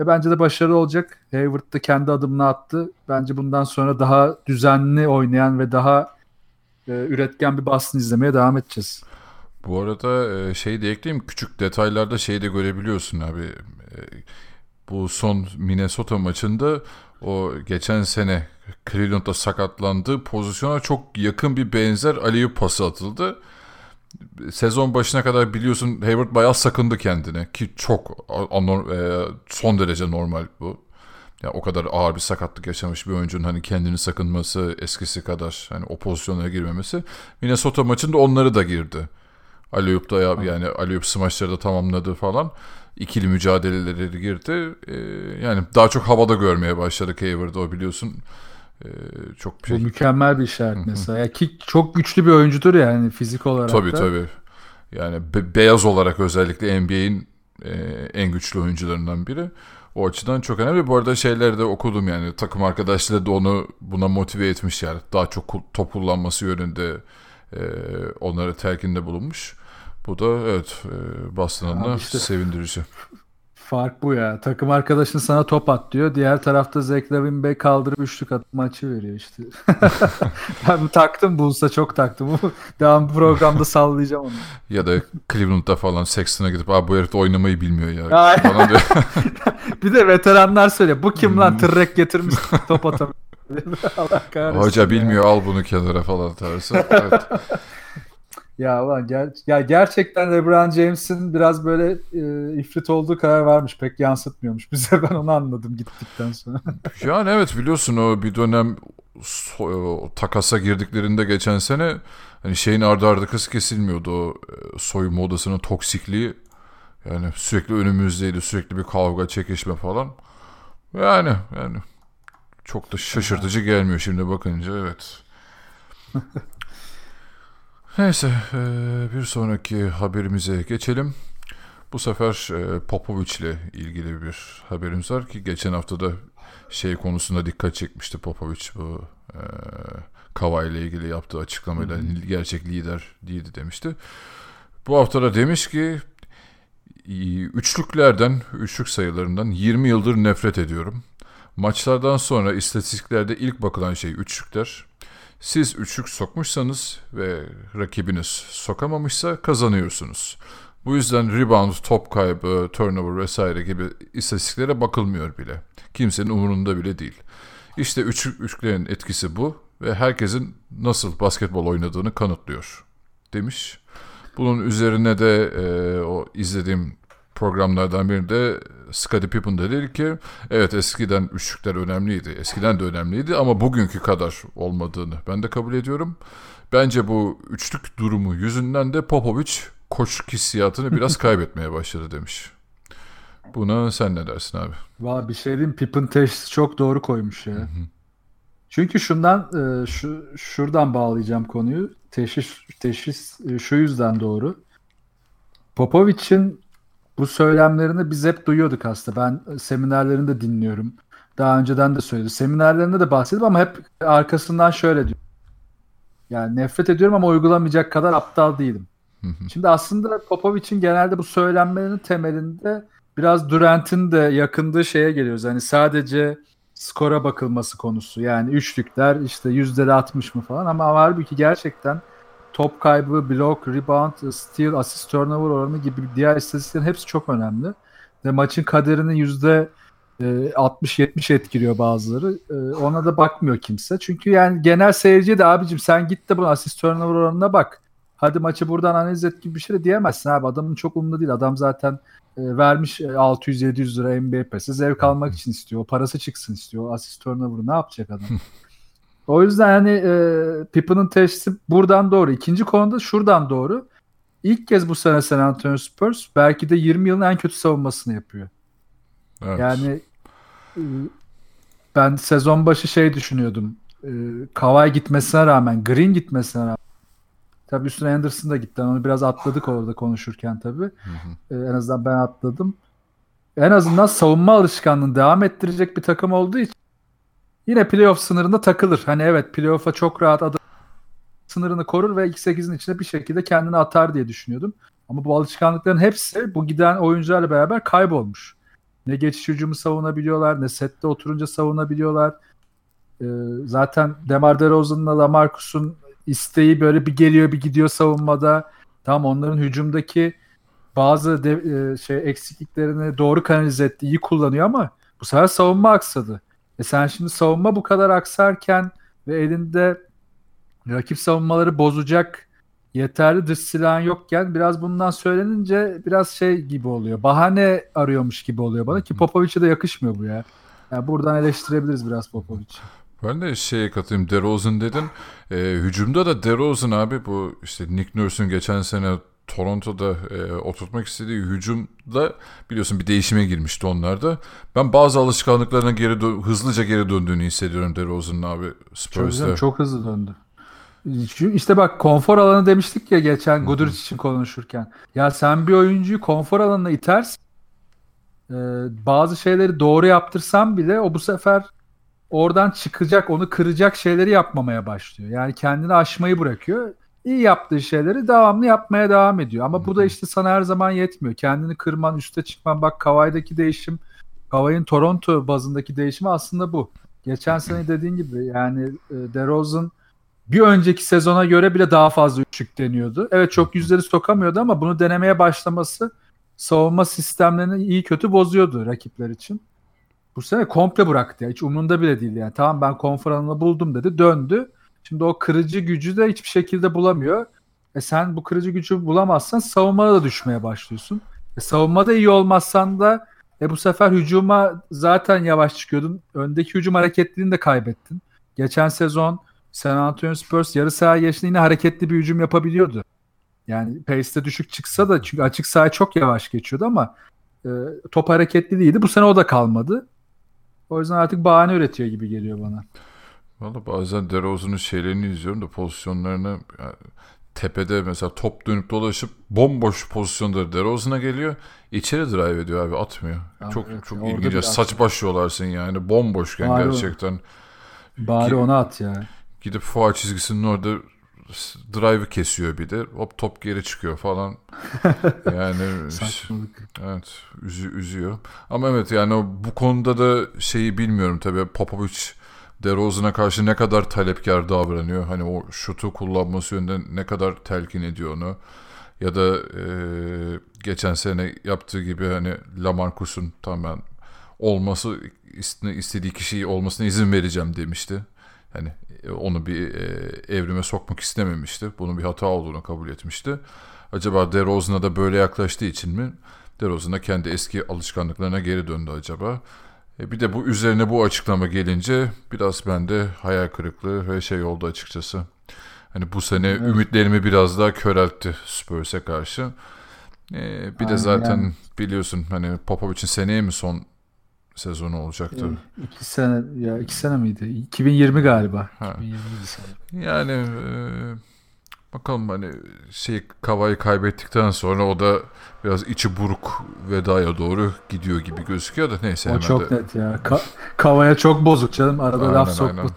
Ve bence de başarılı olacak. Hayward da kendi adımını attı. Bence bundan sonra daha düzenli oynayan ve daha e, üretken bir Boston izlemeye devam edeceğiz. Bu arada e, şey de ekleyeyim küçük detaylarda şey de görebiliyorsun abi. Bu son Minnesota maçında o geçen sene Cleveland'da sakatlandığı pozisyona çok yakın bir benzer Aliyu pası atıldı. Sezon başına kadar biliyorsun Hayward bayağı sakındı kendine ki çok e, son derece normal bu. Ya o kadar ağır bir sakatlık yaşamış bir oyuncunun hani kendini sakınması eskisi kadar hani o pozisyonlara girmemesi. Minnesota maçında onları da girdi. Aliyup da ya, yani Aliyup smaçları da tamamladı falan. İkili mücadeleleri girdi. Ee, yani daha çok havada görmeye başladık Hayward'ı o biliyorsun. Ee, çok şey... Bu mükemmel bir işaret mesela. Ya ki çok güçlü bir oyuncudur yani fizik olarak tabii, da. Tabii tabii. Yani be- beyaz olarak özellikle NBA'in e, en güçlü oyuncularından biri. O açıdan çok önemli. Bu arada şeyleri de okudum yani takım arkadaşları da onu buna motive etmiş yani. Daha çok top kullanması yönünde e, onlara telkinde bulunmuş. Bu da evet e, Boston adına işte, sevindirici. Fark bu ya. Takım arkadaşın sana top at diyor. Diğer tarafta Zach Lavin Bey kaldırıp üçlük at maçı veriyor işte. (laughs) ben taktım Bulls'a çok taktım. Devam programda sallayacağım onu. Ya da Cleveland'da falan Sexton'a gidip abi bu herif oynamayı bilmiyor ya. Bana diyor. (laughs) bir de veteranlar söylüyor. Bu kim lan hmm. tırrek getirmiş top atamıyor. (laughs) Allah kahretsin. Hoca bilmiyor al bunu kenara falan tarzı. Evet. Ya ulan ger ya gerçekten LeBron James'in biraz böyle e, ifrit olduğu karar varmış. Pek yansıtmıyormuş bize. (laughs) Ben onu anladım gittikten sonra. (laughs) yani evet biliyorsun o bir dönem so o, takasa girdiklerinde geçen sene hani şeyin ardı ardı kız kesilmiyordu. O e, soyunma odasının toksikliği yani sürekli önümüzdeydi. Sürekli bir kavga, çekişme falan. Yani yani çok da şaşırtıcı gelmiyor şimdi bakınca evet. (laughs) Neyse bir sonraki haberimize geçelim. Bu sefer Popovic ile ilgili bir haberimiz var ki geçen hafta da şey konusunda dikkat çekmişti Popovic bu e, Kava ile ilgili yaptığı açıklamayla gerçek lider değildi demişti. Bu hafta da demiş ki üçlüklerden, üçlük sayılarından 20 yıldır nefret ediyorum. Maçlardan sonra istatistiklerde ilk bakılan şey üçlükler. Siz üçlük sokmuşsanız ve rakibiniz sokamamışsa kazanıyorsunuz. Bu yüzden rebound, top kaybı, turnover vesaire gibi istatistiklere bakılmıyor bile. Kimsenin umurunda bile değil. İşte üçlük, üçlüklerin etkisi bu ve herkesin nasıl basketbol oynadığını kanıtlıyor demiş. Bunun üzerine de e, o izlediğim programlardan birinde Scottie Pippen de dedi ki evet eskiden üçlükler önemliydi. Eskiden de önemliydi ama bugünkü kadar olmadığını ben de kabul ediyorum. Bence bu üçlük durumu yüzünden de Popovic koç hissiyatını biraz (laughs) kaybetmeye başladı demiş. Buna sen ne dersin abi? Valla bir şey diyeyim Pippen teşhisi çok doğru koymuş ya. Hı hı. Çünkü şundan e, şu şuradan bağlayacağım konuyu. Teşhis teşhis e, şu yüzden doğru. Popovic'in bu söylemlerini biz hep duyuyorduk aslında. Ben seminerlerinde dinliyorum. Daha önceden de söyledi. Seminerlerinde de bahsedip ama hep arkasından şöyle diyor. Yani nefret ediyorum ama uygulamayacak kadar aptal değilim. Şimdi aslında Popovic'in genelde bu söylenmelerinin temelinde biraz Durant'in de yakındığı şeye geliyoruz. Yani sadece skora bakılması konusu. Yani üçlükler işte yüzde 60 mı falan ama halbuki gerçekten top kaybı, blok, rebound, steal, assist, turnover oranı gibi diğer istatistiklerin hepsi çok önemli. Ve maçın kaderini yüzde 60-70 e, etkiliyor bazıları. E, ona da bakmıyor kimse. Çünkü yani genel seyirciye de abicim sen git de bu assist turnover oranına bak. Hadi maçı buradan analiz et gibi bir şey de diyemezsin abi. Adamın çok umurunda değil. Adam zaten e, vermiş 600-700 lira NBA pası. Zevk almak için istiyor. O parası çıksın istiyor. Asist turnover ne yapacak adam? (laughs) o yüzden hani e, Pippen'ın teşhisi buradan doğru. İkinci konuda şuradan doğru. İlk kez bu sene San Antonio Spurs belki de 20 yılın en kötü savunmasını yapıyor. Evet. Yani e, ben sezon başı şey düşünüyordum. E, Kawhi gitmesine rağmen, Green gitmesine rağmen Tabii üstüne Anderson da gitti. Onu biraz atladık orada konuşurken tabii. Hı hı. Ee, en azından ben atladım. En azından savunma alışkanlığını devam ettirecek bir takım olduğu için yine playoff sınırında takılır. Hani evet playoff'a çok rahat adım sınırını korur ve ilk 8'in içine bir şekilde kendini atar diye düşünüyordum. Ama bu alışkanlıkların hepsi bu giden oyuncularla beraber kaybolmuş. Ne geçiş hücumu savunabiliyorlar, ne sette oturunca savunabiliyorlar. Ee, zaten Demar DeRozan'la Lamarcus'un isteği böyle bir geliyor bir gidiyor savunmada. Tam onların hücumdaki bazı de, e, şey eksikliklerini doğru kanalize etti, iyi kullanıyor ama bu sefer savunma aksadı. E sen şimdi savunma bu kadar aksarken ve elinde rakip savunmaları bozacak yeterli dış silahın yokken biraz bundan söylenince biraz şey gibi oluyor. Bahane arıyormuş gibi oluyor bana ki Popovic'e de yakışmıyor bu ya. Yani buradan eleştirebiliriz biraz Popovic'i. Ben de şeye katılayım. DeRozan dedin. E, hücumda da DeRozan abi bu işte Nick Nurse'un geçen sene Toronto'da e, oturtmak istediği hücumda biliyorsun bir değişime girmişti onlarda. Ben bazı alışkanlıklarına geri hızlıca geri döndüğünü hissediyorum DeRozan'ın abi Spurs'ta. Çok, çok hızlı döndü. İşte bak konfor alanı demiştik ya geçen Goodrich için konuşurken. Ya sen bir oyuncuyu konfor alanına itersin. Ee, bazı şeyleri doğru yaptırsan bile o bu sefer oradan çıkacak, onu kıracak şeyleri yapmamaya başlıyor. Yani kendini aşmayı bırakıyor. İyi yaptığı şeyleri devamlı yapmaya devam ediyor. Ama bu da işte sana her zaman yetmiyor. Kendini kırman, üste çıkman. Bak Kavai'deki değişim, Kavai'nin Toronto bazındaki değişimi aslında bu. Geçen sene dediğin gibi yani e, DeRozan bir önceki sezona göre bile daha fazla üçlük deniyordu. Evet çok yüzleri sokamıyordu ama bunu denemeye başlaması savunma sistemlerini iyi kötü bozuyordu rakipler için. Bu sene komple bıraktı ya. Hiç umurunda bile değil yani. Tamam ben konfor alanını buldum dedi. Döndü. Şimdi o kırıcı gücü de hiçbir şekilde bulamıyor. E sen bu kırıcı gücü bulamazsan savunmada da düşmeye başlıyorsun. E savunmada iyi olmazsan da e bu sefer hücuma zaten yavaş çıkıyordun. Öndeki hücum hareketliliğini de kaybettin. Geçen sezon San Antonio Spurs yarı saha geçtiğinde yine hareketli bir hücum yapabiliyordu. Yani pace'te düşük çıksa da çünkü açık saha çok yavaş geçiyordu ama e, top hareketli değildi. Bu sene o da kalmadı. O yüzden artık bahane üretiyor gibi geliyor bana. Valla bazen DeRozan'ın şeylerini izliyorum da pozisyonlarını yani tepede mesela top dönüp dolaşıp bomboş pozisyonda DeRozan'a geliyor. İçeri drive ediyor abi atmıyor. Abi çok evet, çok ilginç. Saç baş yolarsın yani bomboşken bari gerçekten. Bari ona at ya. Gidip fuar çizgisinin orada drive'ı kesiyor bir de. Hop top geri çıkıyor falan. (laughs) Yani Saçmalık. evet üzü, üzüyor. Ama evet yani bu konuda da şeyi bilmiyorum tabii Popovic DeRozan'a karşı ne kadar talepkar davranıyor. Hani o şutu kullanması yönünden ne kadar telkin ediyor onu. Ya da e, geçen sene yaptığı gibi hani Lamarcus'un tamamen olması iste- istediği kişiyi olmasına izin vereceğim demişti. Hani e, onu bir e, evrime sokmak istememişti. Bunun bir hata olduğunu kabul etmişti. Acaba DeRozan'a da böyle yaklaştığı için mi? DeRozan'a kendi eski alışkanlıklarına geri döndü acaba? E bir de bu üzerine bu açıklama gelince biraz bende hayal kırıklığı ve şey oldu açıkçası. Hani bu sene ümitlerimi biraz daha köreltti Spurs'e karşı. E, bir de Aynen. zaten biliyorsun hani Popovic'in seneye mi son sezonu olacaktı? İki sene ya iki sene miydi? 2020 galiba. Ha. 2020 sanırım. Yani e, bakalım hani şey Kava'yı kaybettikten sonra o da biraz içi buruk vedaya doğru gidiyor gibi gözüküyor da neyse O çok de. net ya. Ka- kavaya çok bozuk canım. Arada Aynen, laf aynen.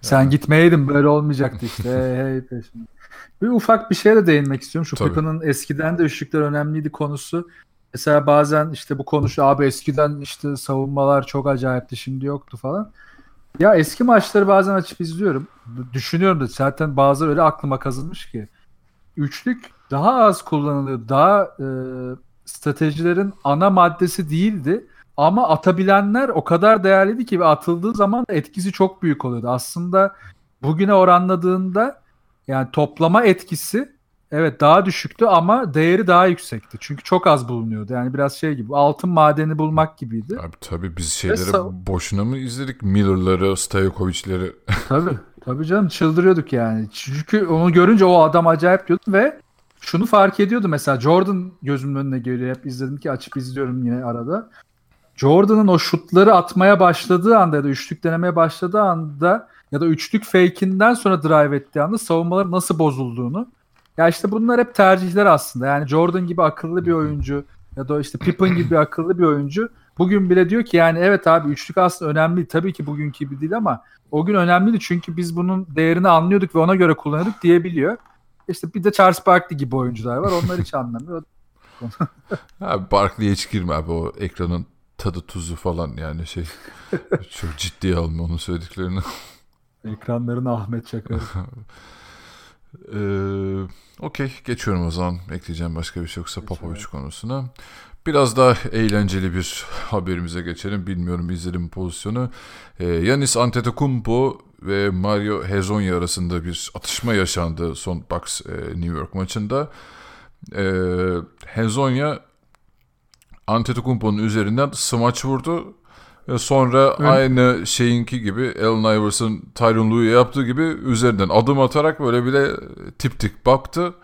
Sen gitmeyeydin böyle olmayacaktı işte. (laughs) hey, peşinde. Bir ufak bir şeye de değinmek istiyorum. Şu Tabii. Pippen'ın eskiden de üçlükler önemliydi konusu. Mesela bazen işte bu konuşu abi eskiden işte savunmalar çok acayipti şimdi yoktu falan. Ya eski maçları bazen açıp izliyorum. Düşünüyorum da zaten bazıları öyle aklıma kazınmış ki. Üçlük daha az kullanılıyor. Daha e, stratejilerin ana maddesi değildi. Ama atabilenler o kadar değerliydi ki ve atıldığı zaman etkisi çok büyük oluyordu. Aslında bugüne oranladığında yani toplama etkisi evet daha düşüktü ama değeri daha yüksekti. Çünkü çok az bulunuyordu. Yani biraz şey gibi altın madeni bulmak gibiydi. Abi tabii biz şeyleri sav- boşuna mı izledik? Miller'ları, Stajkovic'leri. (laughs) tabii. Tabii canım çıldırıyorduk yani. Çünkü onu görünce o adam acayip diyordum ve şunu fark ediyordu mesela Jordan gözümün önüne geliyor. Hep izledim ki açıp izliyorum yine arada. Jordan'ın o şutları atmaya başladığı anda ya da üçlük denemeye başladığı anda ya da üçlük fake'inden sonra drive ettiği anda savunmaların nasıl bozulduğunu. Ya işte bunlar hep tercihler aslında. Yani Jordan gibi akıllı bir oyuncu ya da işte Pippen gibi akıllı bir oyuncu bugün bile diyor ki yani evet abi üçlük aslında önemli. Tabii ki bugünkü gibi değil ama o gün önemliydi çünkü biz bunun değerini anlıyorduk ve ona göre kullanıyorduk diyebiliyor. İşte bir de Charles Barkley gibi oyuncular var. Onlar hiç anlamıyor. (laughs) Abi Barkley'e hiç girme abi o ekranın tadı tuzu falan yani şey. (laughs) çok ciddiye alma onun söylediklerini. Ekranların Ahmet Çakar. (laughs) Ee, Okey geçiyorum o zaman. Ekleyeceğim başka bir şey yoksa Popovic konusuna. Biraz daha eğlenceli bir (laughs) haberimize geçelim. Bilmiyorum izledim pozisyonu. Ee, Yanis Antetokounmpo ve Mario Hezonja arasında bir atışma yaşandı son Bucks e, New York maçında. Ee, Hezonja Antetokounmpo'nun üzerinden smaç vurdu. Ve sonra Evet. aynı şeyinki gibi Allen Iverson Tyronn Lue'ye yaptığı gibi üzerinden adım atarak böyle bile tip tik baktı.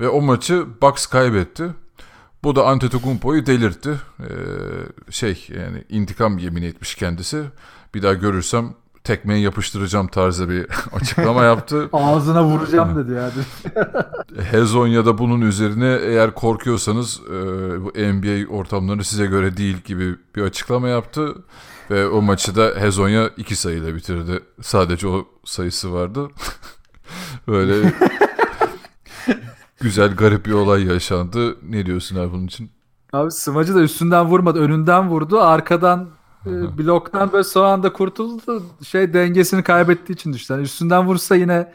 Ve o maçı Bucks kaybetti. Bu da Antetokounmpo'yu delirtti. Ee, şey yani intikam yemin etmiş kendisi. Bir daha görürsem tekmeyi yapıştıracağım tarzı bir (laughs) açıklama yaptı. (laughs) Ağzına vuracağım dedi yani. (laughs) Hezonya'da bunun üzerine eğer korkuyorsanız e, bu NBA ortamları size göre değil gibi bir açıklama yaptı. Ve o maçı da Hezonya iki sayıyla bitirdi. Sadece o sayısı vardı. Böyle güzel garip bir olay yaşandı. Ne diyorsun abi bunun için? Abi smacı da üstünden vurmadı. Önünden vurdu. Arkadan e, bloktan böyle son anda kurtuldu. Şey dengesini kaybettiği için düştü. Yani üstünden vursa yine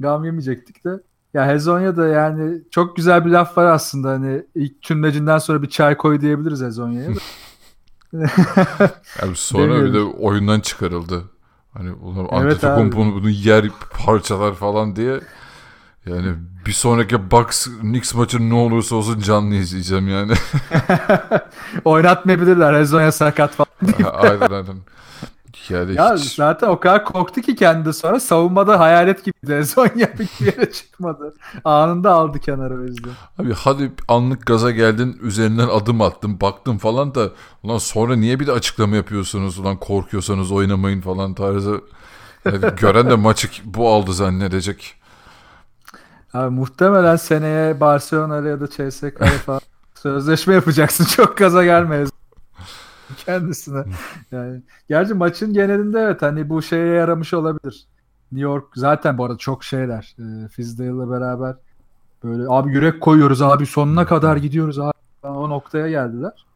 gam yemeyecektik de. Ya Hezonya da yani çok güzel bir laf var aslında. Hani ilk tümlecinden sonra bir çay koy diyebiliriz Hezonya'ya. da. (laughs) Yani sonra bir de oyundan çıkarıldı. Hani ulan Evet Antetokounmpo'nu bunu yer parçalar falan diye. Yani bir sonraki Bucks Knicks maçı ne olursa olsun canlı izleyeceğim yani. (laughs) Oynatmayabilirler. Hezonya sakat falan. (laughs) aynen aynen. Yani Ya hiç- zaten o kadar korktu ki kendi sonra savunmada hayalet gibi Hezonya (laughs) bir yere çıkmadı. Anında aldı kenara o yüzden. Abi hadi anlık gaza geldin üzerinden adım attın baktın falan da ulan sonra niye bir de açıklama yapıyorsunuz ulan korkuyorsanız oynamayın falan tarzı. Yani (laughs) gören de maçı bu aldı zannedecek. Abi muhtemelen seneye Barcelona ya da CSK'ya falan sözleşme yapacaksın. Çok gaza gelmeyiz (laughs) kendisine. Yani gerçi maçın genelinde evet hani bu şeye yaramış olabilir. New York zaten bu arada çok şeyler. E, Fizdale'la beraber böyle abi yürek koyuyoruz abi sonuna kadar gidiyoruz abi. O noktaya geldiler.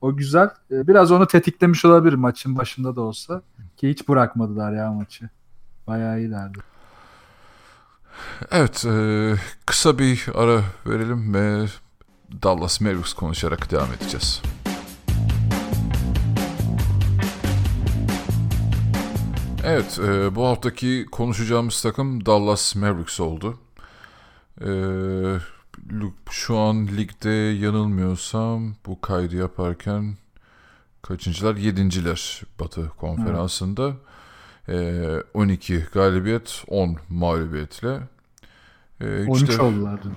O güzel. E, biraz onu tetiklemiş olabilir maçın başında da olsa. Ki hiç bırakmadılar ya maçı. Bayağı iyilerdi. Evet, e, kısa bir ara verelim ve Dallas Mavericks konuşarak devam edeceğiz. Evet, e, bu haftaki konuşacağımız takım Dallas Mavericks oldu. E, şu an ligde yanılmıyorsam bu kaydı yaparken kaçıncılar? Yedinciler Batı konferansında. E, 12 galibiyet, 10 mağlubiyetle. E, 13 işte, oldular dün.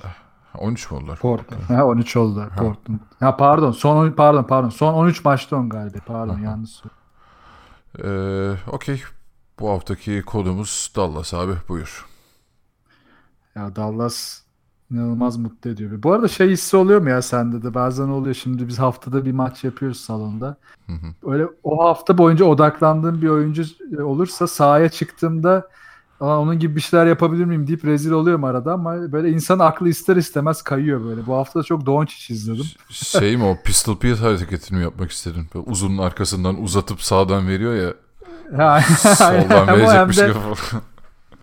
13 mi oldular? Portland. Ha 13 oldular. Ha. Portland. Ha pardon. Son pardon pardon. Son 13 maçta 10 galibiyet. Pardon Aha. yanlış. Ee, Okey. Bu haftaki kodumuz Dallas abi buyur. Ya Dallas inanılmaz mutlu ediyor. Bu arada şey hissi oluyor mu ya sende de? Bazen oluyor. Şimdi biz haftada bir maç yapıyoruz salonda. Hı hı. Öyle o hafta boyunca odaklandığım bir oyuncu olursa sahaya çıktığımda onun gibi bir şeyler yapabilir miyim deyip rezil oluyorum arada ama böyle insan aklı ister istemez kayıyor böyle. Bu hafta da çok Doncic izledim. Şey mi o Pistol Pete hareketini mi yapmak istedin? Böyle uzunun arkasından uzatıp sağdan veriyor ya. (laughs) soldan verecekmiş gibi.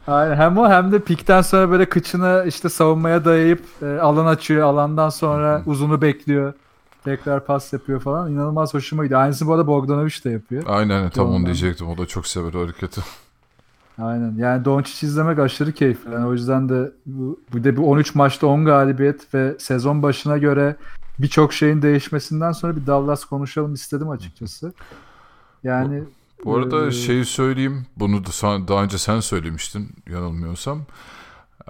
Aynen. Hem o hem de pikten sonra böyle kıçını işte savunmaya dayayıp e, alan açıyor. Alandan sonra uzunu bekliyor. Tekrar pas yapıyor falan. İnanılmaz hoşuma gidiyor. Aynısını bu arada Bogdanovic de yapıyor. Aynen tam onu diyecektim. O da çok sever o hareketi. Aynen. Yani Doncic izlemek aşırı keyifli. Yani o yüzden de bu, bir de bu 13 maçta 10 galibiyet ve sezon başına göre birçok şeyin değişmesinden sonra bir Dallas konuşalım istedim açıkçası. Yani bu, arada e, şeyi söyleyeyim. Bunu da daha önce sen söylemiştin yanılmıyorsam.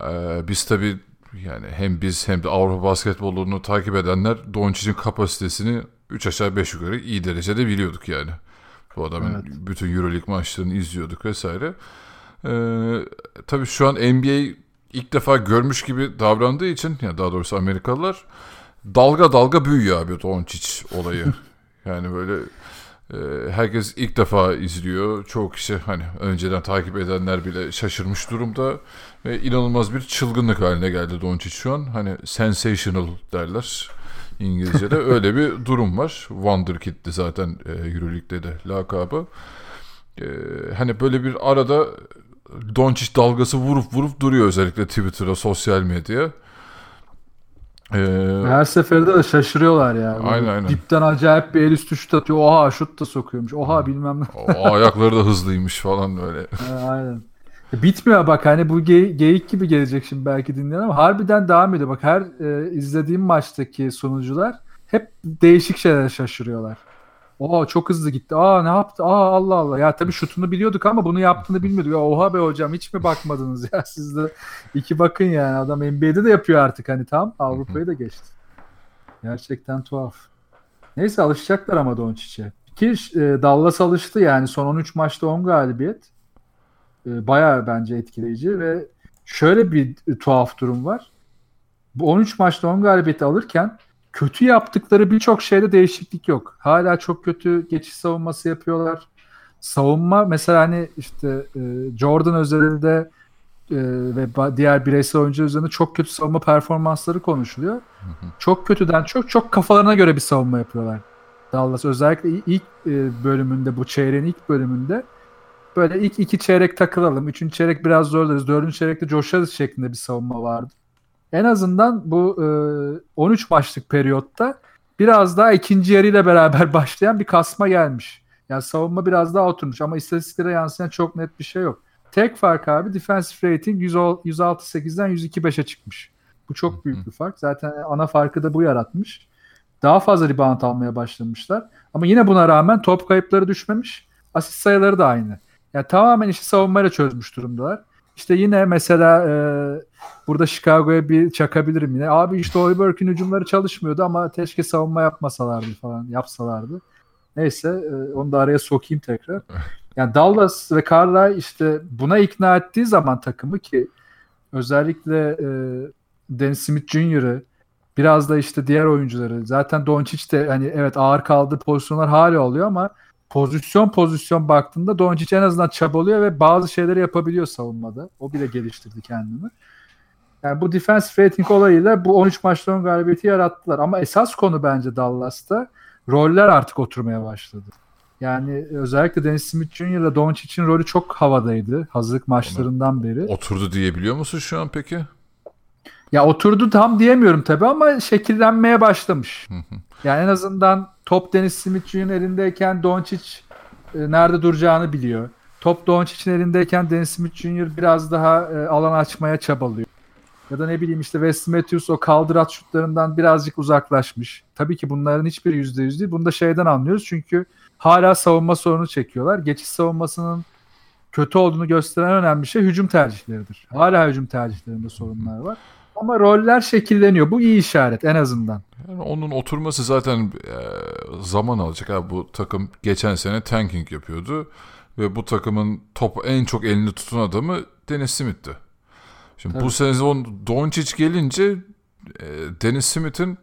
Ee, biz tabii yani hem biz hem de Avrupa basketbolunu takip edenler Doncic'in kapasitesini 3 aşağı 5 yukarı iyi derecede biliyorduk yani. Bu adamın evet. bütün Euroleague maçlarını izliyorduk vesaire. Ee, tabii şu an NBA ilk defa görmüş gibi davrandığı için ya daha doğrusu Amerikalılar dalga dalga büyüyor abi Doncic olayı. (laughs) yani böyle herkes ilk defa izliyor. Çoğu kişi hani önceden takip edenler bile şaşırmış durumda ve inanılmaz bir çılgınlık haline geldi Doncic şu an. Hani sensational derler. İngilizce'de (laughs) öyle bir durum var. Wonderkid'di zaten e, Euroleague'de de lakabı. E, hani böyle bir arada Doncic dalgası vurup vurup duruyor özellikle Twitter'a, sosyal medyaya. Ee, Her seferinde de şaşırıyorlar ya. Aynen aynen. Dipten acayip bir el üstü şut atıyor. Oha şut da sokuyormuş. Oha bilmem ne. o ayakları da hızlıymış falan böyle. (laughs) aynen. E, bitmiyor bak hani bu ge- geyik gibi gelecek şimdi belki dinleyen ama harbiden devam ediyor. Bak her e, izlediğim maçtaki sonucular hep değişik şeyler şaşırıyorlar. Oha çok hızlı gitti. Aa ne yaptı? Aa Allah Allah. Ya tabii şutunu biliyorduk ama bunu yaptığını bilmiyorduk. Ya oha be hocam hiç mi bakmadınız ya (laughs) siz de iki bakın yani adam NBA'de de yapıyor artık hani tam Avrupa'yı da geçti. Gerçekten tuhaf. Neyse alışacaklar ama Doncic'e. Ki e, Dallas alıştı yani son 13 maçta 10 galibiyet. E, bayağı bence etkileyici ve şöyle bir e, tuhaf durum var. Bu 13 maçta 10 galibiyeti alırken kötü yaptıkları birçok şeyde değişiklik yok. Hala çok kötü geçiş savunması yapıyorlar. Savunma mesela hani işte e, Jordan özelinde e, ve diğer bireysel oyuncu üzerinde çok kötü savunma performansları konuşuluyor. Hı hı. Çok kötüden çok çok kafalarına göre bir savunma yapıyorlar. Dallas özellikle ilk e, bölümünde bu çeyreğin ilk bölümünde böyle ilk iki çeyrek takılalım. Üçüncü çeyrek biraz zorlarız. Dördüncü çeyrekte coşarız şeklinde bir savunma vardı en azından bu e, 13 maçlık periyotta biraz daha ikinci yarıyla beraber (laughs) başlayan bir kasma gelmiş. Yani savunma biraz daha oturmuş ama istatistiklere yansıyan çok net bir şey yok. Tek fark abi defensive rating 106.8'den 102.5'e çıkmış. Bu çok büyük bir fark. Zaten ana farkı da bu yaratmış. Daha fazla rebound almaya başlamışlar. Ama yine buna rağmen top kayıpları düşmemiş. Asist sayıları da aynı. Yani tamamen işi savunmayla çözmüş durumdalar. İşte yine mesela e, burada Chicago'ya bir çakabilirim yine. Abi işte Hoiberg'in hücumları çalışmıyordu ama keşke savunma yapmasalardı falan yapsalardı. Neyse e, onu da araya sokayım tekrar. Yani Dallas ve Carlisle işte buna ikna ettiği zaman takımı ki özellikle e, Dennis Smith Jr.'ı biraz da işte diğer oyuncuları zaten Doncic de hani evet ağır kaldığı pozisyonlar hala oluyor ama pozisyon pozisyon baktığında Doncic en azından çabalıyor ve bazı şeyleri yapabiliyor savunmada. O bile geliştirdi kendini. Yani bu defense rating olayıyla bu 13 maçta 10 galibiyeti yarattılar. Ama esas konu bence Dallas'ta roller artık oturmaya başladı. Yani özellikle Dennis Smith Jr. Doncic'in rolü çok havadaydı hazırlık maçlarından beri. Oturdu diyebiliyor musun şu an peki? Ya oturdu tam diyemiyorum tabii ama şekillenmeye başlamış. yani en azından top Dennis Smith Jr. elindeyken Doncic e, nerede duracağını biliyor. Top Doncic'in elindeyken Dennis Smith Jr. biraz daha e, alan açmaya çabalıyor. Ya da ne bileyim işte Wes Matthews o kaldırat şutlarından birazcık uzaklaşmış. Tabii ki bunların hiçbiri yüzde yüz değil. Bunu da şeyden anlıyoruz çünkü hala savunma sorunu çekiyorlar. Geçiş savunmasının kötü olduğunu gösteren önemli şey hücum tercihleridir. Hala hücum tercihlerinde sorunlar var. Ama roller şekilleniyor. Bu iyi işaret en azından. Yani onun oturması zaten e, zaman alacak. Abi bu takım geçen sene tanking yapıyordu. Ve bu takımın topu en çok elini tutan adamı Dennis Smith'ti. Şimdi Tabii. bu sezon Doncic gelince e, Dennis Smith'in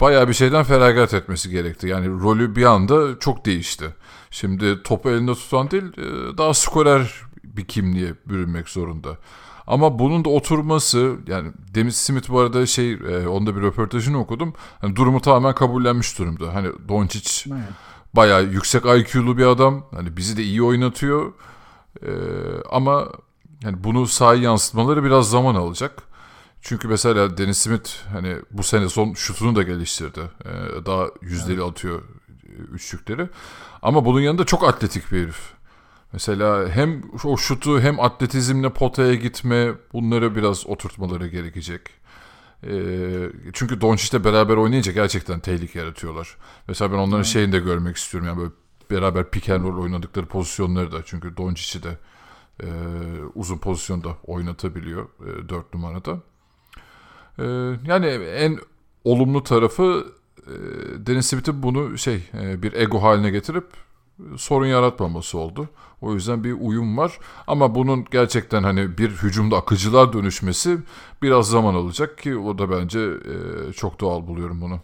bayağı bir şeyden feragat etmesi gerekti. Yani rolü bir anda çok değişti. Şimdi topu elinde tutan değil e, daha skorer bir kimliğe bürünmek zorunda. Ama bunun da oturması yani Dennis Smith bu arada şey e, onda bir röportajını okudum. Hani durumu tamamen kabullenmiş durumda. Hani Doncic Evet. bayağı yüksek IQ'lu bir adam. Hani bizi de iyi oynatıyor. Ee, ama yani bunu sahaya yansıtmaları biraz zaman alacak. Çünkü mesela Dennis Smith hani bu sene son şutunu da geliştirdi. Ee, daha yüzdeli atıyor e, üçlükleri. Ama bunun yanında çok atletik bir herif. Mesela hem o şutu hem atletizmle potaya gitme bunları biraz oturtmaları gerekecek. Ee, çünkü Doncic'le beraber oynayınca gerçekten tehlike yaratıyorlar. Mesela ben onların şeyini de görmek istiyorum. Yani böyle beraber pick and roll oynadıkları pozisyonları da. Çünkü Doncic'i de e, uzun pozisyonda oynatabiliyor e, 4 numarada. E, yani en olumlu tarafı e, Dennis Smith'in bunu şey e, bir ego haline getirip sorun yaratmaması oldu. O yüzden bir uyum var. Ama bunun gerçekten hani bir hücumda akıcılar dönüşmesi biraz zaman alacak ki o da bence e, çok doğal buluyorum bunu.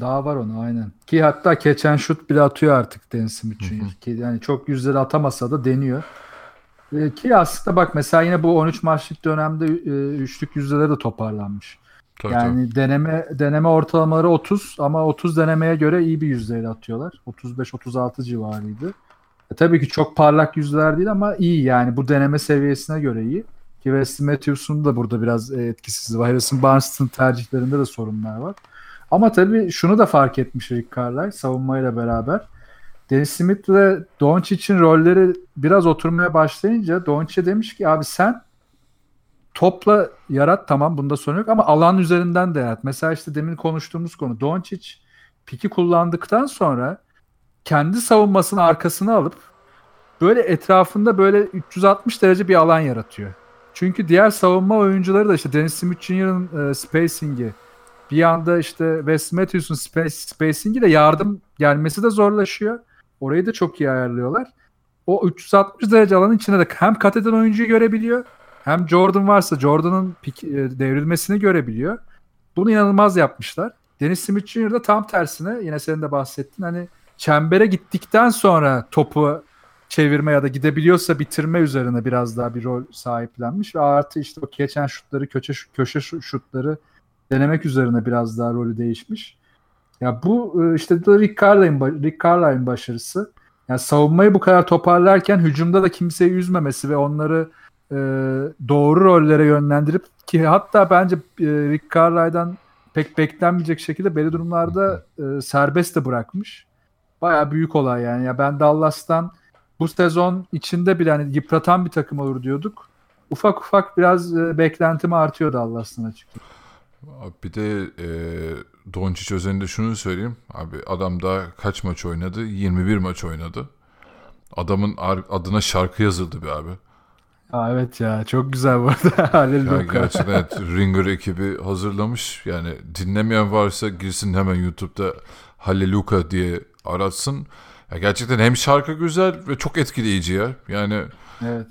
Daha var onu aynen. Ki hatta geçen şut bile atıyor artık Dennis Smith Jr. Yani çok yüzleri atamasa da deniyor. E, ki aslında bak mesela yine bu 13 maçlık dönemde e, üçlük yüzdeleri de toparlanmış. Tabii, yani deneme deneme ortalamaları 30 ama 30 denemeye göre iyi bir yüzdeyle atıyorlar. 35-36 civarıydı. E, tabii ki çok parlak yüzdeler değil ama iyi yani bu deneme seviyesine göre iyi. Ki Wesley Matthews'un da burada biraz e, etkisizliği var. Harrison Barnes'ın tercihlerinde de sorunlar var. Ama tabii şunu da fark etmiş Rick Carlisle savunmayla beraber. Dennis Smith ve Doncic'in rolleri biraz oturmaya başlayınca Doncic'e demiş ki abi sen topla yarat tamam bunda sorun yok ama alan üzerinden de yarat. Mesela işte demin konuştuğumuz konu Doncic piki kullandıktan sonra kendi savunmasının arkasına alıp böyle etrafında böyle 360 derece bir alan yaratıyor. Çünkü diğer savunma oyuncuları da işte Dennis Smith Jr.'ın e, spacing'i bir anda işte Wes Matthews'un space, spacing'i de yardım gelmesi de zorlaşıyor. Orayı da çok iyi ayarlıyorlar. O 360 derece alanın içinde de hem kat eden oyuncuyu görebiliyor hem Jordan varsa Jordan'ın e, devrilmesini görebiliyor. Bunu inanılmaz yapmışlar. Dennis Smith Jr. da tam tersine yine senin de bahsettin hani çembere gittikten sonra topu çevirme ya da gidebiliyorsa bitirme üzerine biraz daha bir rol sahiplenmiş ve artı işte o geçen şutları köşe köşe şu- şutları denemek üzerine biraz daha rolü değişmiş. Ya bu e, işte Rick Carlisle'in Rick Carlisle'in başarısı. Yani savunmayı bu kadar toparlarken hücumda da kimseyi üzmemesi ve onları e, doğru rollere yönlendirip ki hatta bence e, Rick Carlisle'dan pek beklenmeyecek şekilde belli durumlarda e, serbest de bırakmış. Baya büyük olay yani. Ya ben Dallas'tan bu sezon içinde bile hani yıpratan bir takım olur diyorduk. Ufak ufak biraz e, beklentim artıyor Dallas'tan açıkçası. Bir de e, Doncic özelinde şunu söyleyeyim. Abi adam daha kaç maç oynadı? 21 maç oynadı. Adamın adına şarkı yazıldı be abi. Aa, evet ya çok güzel bu arada. (laughs) Ya Hallelujah. gerçekten evet, Ringer ekibi hazırlamış. Yani dinlemeyen varsa girsin hemen YouTube'da Halleluka diye aratsın. Ya gerçekten hem şarkı güzel ve çok etkileyici ya. Yani Evet.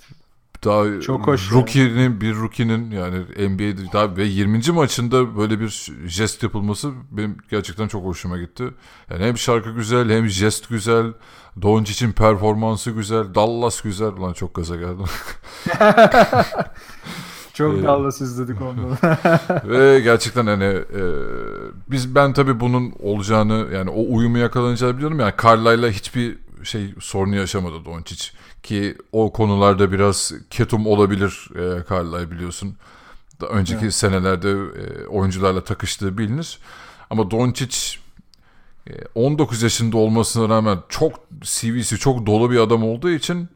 Daha Çok hoş rookie'nin bir rookie'nin yani NBA'de daha ve 20. maçında böyle bir jest yapılması benim gerçekten çok hoşuma gitti. Yani hem şarkı güzel hem jest güzel. Doncic'in performansı güzel. Dallas güzel. Ulan çok gaza geldim. (laughs) Çok Ee, Dallas izledik onu. (laughs) Ve gerçekten hani e, biz ben tabii bunun olacağını yani o uyumu yakalanacağını biliyorum. Yani Carlisle'la hiçbir şey sorunu yaşamadı Doncic. Ki o konularda biraz ketum olabilir e, Carlisle biliyorsun. Daha önceki Evet. senelerde e, oyuncularla takıştığı bilinir. Ama Doncic e, 19 yaşında olmasına rağmen çok CV'si çok dolu bir adam olduğu için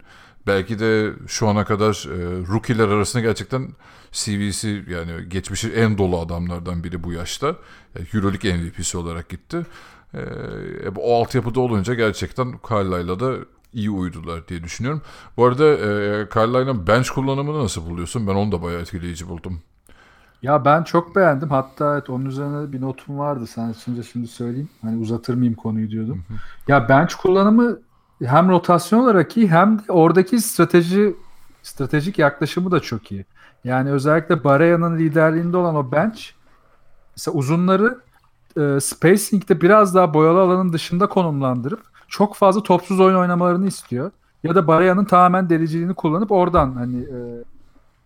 belki de şu ana kadar e, rookie'ler arasında gerçekten CV'si yani geçmişi en dolu adamlardan biri bu yaşta. E, Euroleague MVP'si olarak gitti. E, e, o altyapıda olunca gerçekten Carlisle'la da iyi uydular diye düşünüyorum. Bu arada e, Carlisle'ın bench kullanımını nasıl buluyorsun? Ben onu da bayağı etkileyici buldum. Ya ben çok beğendim. Hatta evet, onun üzerine bir notum vardı. Sen açınca şimdi söyleyeyim. Hani uzatır mıyım konuyu diyordum. Ya bench kullanımı hem rotasyon olarak iyi hem de oradaki strateji stratejik yaklaşımı da çok iyi. Yani özellikle Baraya'nın liderliğinde olan o bench mesela uzunları e, spacing'de biraz daha boyalı alanın dışında konumlandırıp çok fazla topsuz oyun oynamalarını istiyor. Ya da Baraya'nın tamamen deliciliğini kullanıp oradan hani e,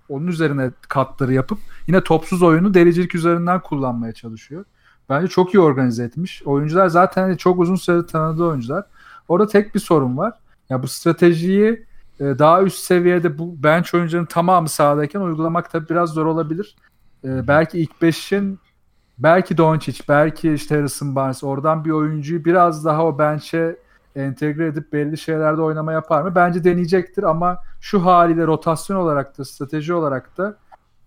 onun üzerine katları yapıp yine topsuz oyunu delicilik üzerinden kullanmaya çalışıyor. Bence çok iyi organize etmiş. Oyuncular zaten hani çok uzun süredir tanıdığı oyuncular. Orada tek bir sorun var. Ya bu stratejiyi e, daha üst seviyede bu bench oyuncuların tamamı sahadayken uygulamak tabii biraz zor olabilir. E, belki ilk beşin belki Doncic, belki işte Harrison Barnes oradan bir oyuncuyu biraz daha o bench'e entegre edip belli şeylerde oynama yapar mı? Bence deneyecektir ama şu haliyle rotasyon olarak da strateji olarak da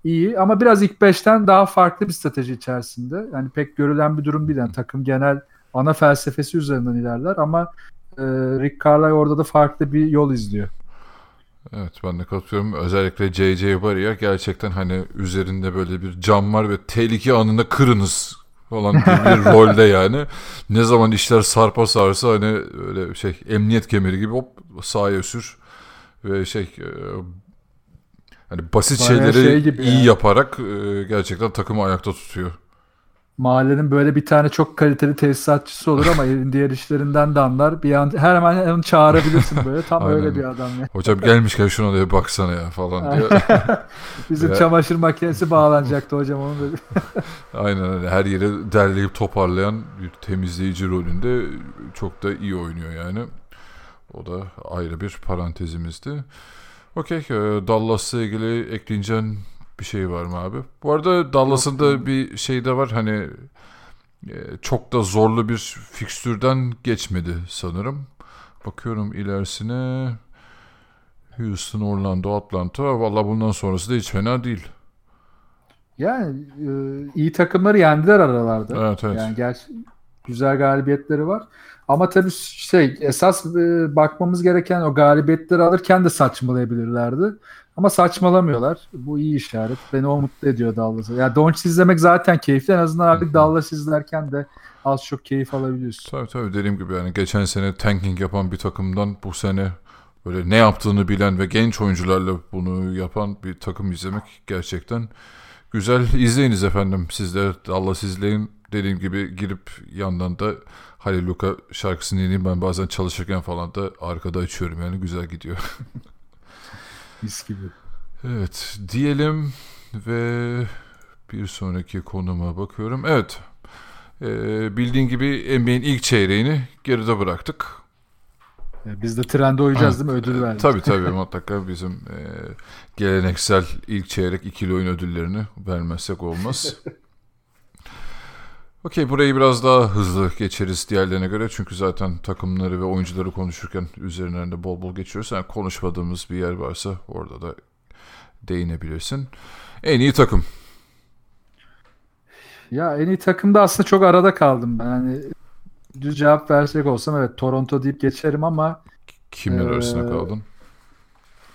iyi ama biraz ilk 5'ten daha farklı bir strateji içerisinde. Yani pek görülen bir durum değil. Yani takım genel ana felsefesi üzerinden ilerler ama e, Rick Carlisle orada da farklı bir yol izliyor. Evet ben de katılıyorum. Özellikle JJ Barry'a gerçekten hani üzerinde böyle bir cam var ve tehlike anında kırınız falan bir (laughs) rolde yani. Ne zaman işler sarpa sarsa hani öyle şey emniyet kemeri gibi hop sahaya sür ve şey e, hani basit Bayağı şeyleri şey iyi yani. yaparak e, gerçekten takımı ayakta tutuyor. Mahallenin böyle bir tane çok kaliteli tesisatçısı olur ama elin (laughs) diğer işlerinden de anlar. Bir an her hemen onu çağırabilirsin böyle. Tam Aynen. öyle bir adam ya. Hocam gelmişken şuna da bir baksana ya falan diye. (laughs) Bizim Ya. çamaşır makinesi bağlanacaktı hocam onu da. (laughs) Aynen öyle. Her yeri derleyip toparlayan bir temizleyici rolünde çok da iyi oynuyor yani. O da ayrı bir parantezimizdi. Okey. e, Dallas'la ilgili ekleyeceğin bir şey var mı abi? Bu arada Dallas'ın da bir şey de var. Hani e, çok da zorlu bir fikstürden geçmedi sanırım. Bakıyorum ilerisine. Houston, Orlando, Atlanta. Valla bundan sonrası da hiç fena değil. Yani e, iyi takımları yendiler aralarda. Evet, evet. Yani gerçi güzel galibiyetleri var. Ama tabii şey esas e, bakmamız gereken o galibiyetleri alırken de saçmalayabilirlerdi. Ama saçmalamıyorlar. Bu iyi işaret. Beni o mutlu ediyor Dallas'a. Ya Doncic izlemek zaten keyifli. En azından artık Dallas izlerken de az çok keyif alabiliyorsun. Tabii tabii dediğim gibi yani geçen sene tanking yapan bir takımdan bu sene böyle ne yaptığını bilen ve genç oyuncularla bunu yapan bir takım izlemek gerçekten güzel. İzleyiniz efendim siz de Dallas izleyin. Dediğim gibi girip yandan da Halil Luka şarkısını dinleyeyim. Ben bazen çalışırken falan da arkada açıyorum yani güzel gidiyor. (laughs) Mis gibi. Evet diyelim ve bir sonraki konuma bakıyorum. Evet ee, bildiğin gibi NBA'in ilk çeyreğini geride bıraktık. E, Biz de trende uyacağız değil mi? Ödül verdik. Tabii tabii (laughs) mutlaka bizim e, geleneksel ilk çeyrek ikili oyun ödüllerini vermezsek olmaz. (laughs) Okey burayı biraz daha hızlı geçeriz diğerlerine göre. Çünkü zaten takımları ve oyuncuları konuşurken üzerinden de bol bol geçiyoruz. Yani konuşmadığımız bir yer varsa orada da değinebilirsin. En iyi takım. Ya en iyi takımda aslında çok arada kaldım ben. Hani düz cevap versek olsam evet Toronto deyip geçerim ama Kimler Ee, arasında kaldın?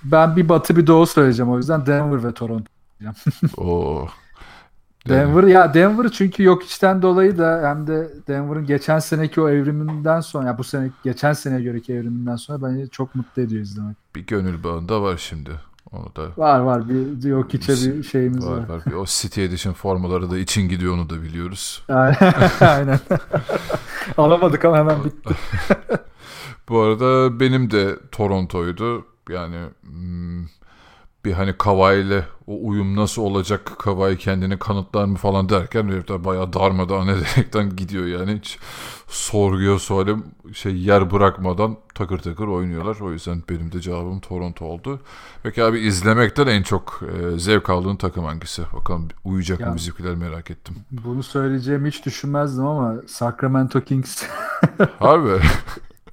ben bir batı bir doğu söyleyeceğim o yüzden Denver ve Toronto. (laughs) Oo. Denver ya Denver çünkü yok içten dolayı da hem de Denver'ın geçen seneki o evriminden sonra ya bu sene geçen seneye göreki evriminden sonra beni çok mutlu ediyor izlemek. Bir gönül bağında var şimdi. Onu da Var var bir Jokic'e bir şeyimiz var. var, var. Bir o City Edition formaları da için gidiyor onu da biliyoruz. (laughs) Aynen. (laughs) Alamadık ama hemen bitti. (laughs) Bu arada benim de Toronto'ydu. Yani hmm, bir hani Kawhi ile o uyum nasıl olacak Kawhi kendini kanıtlar mı falan derken herif de bayağı darmadağın (laughs) ederekten gidiyor yani hiç sorguya suale şey yer bırakmadan takır takır oynuyorlar. O yüzden benim de cevabım Toronto oldu. Peki abi izlemekten en çok e, zevk aldığın takım hangisi? Bakalım uyuyacak Ya. mı bizimkiler merak ettim. Bunu söyleyeceğimi hiç düşünmezdim ama Sacramento Kings. (laughs) Harbi.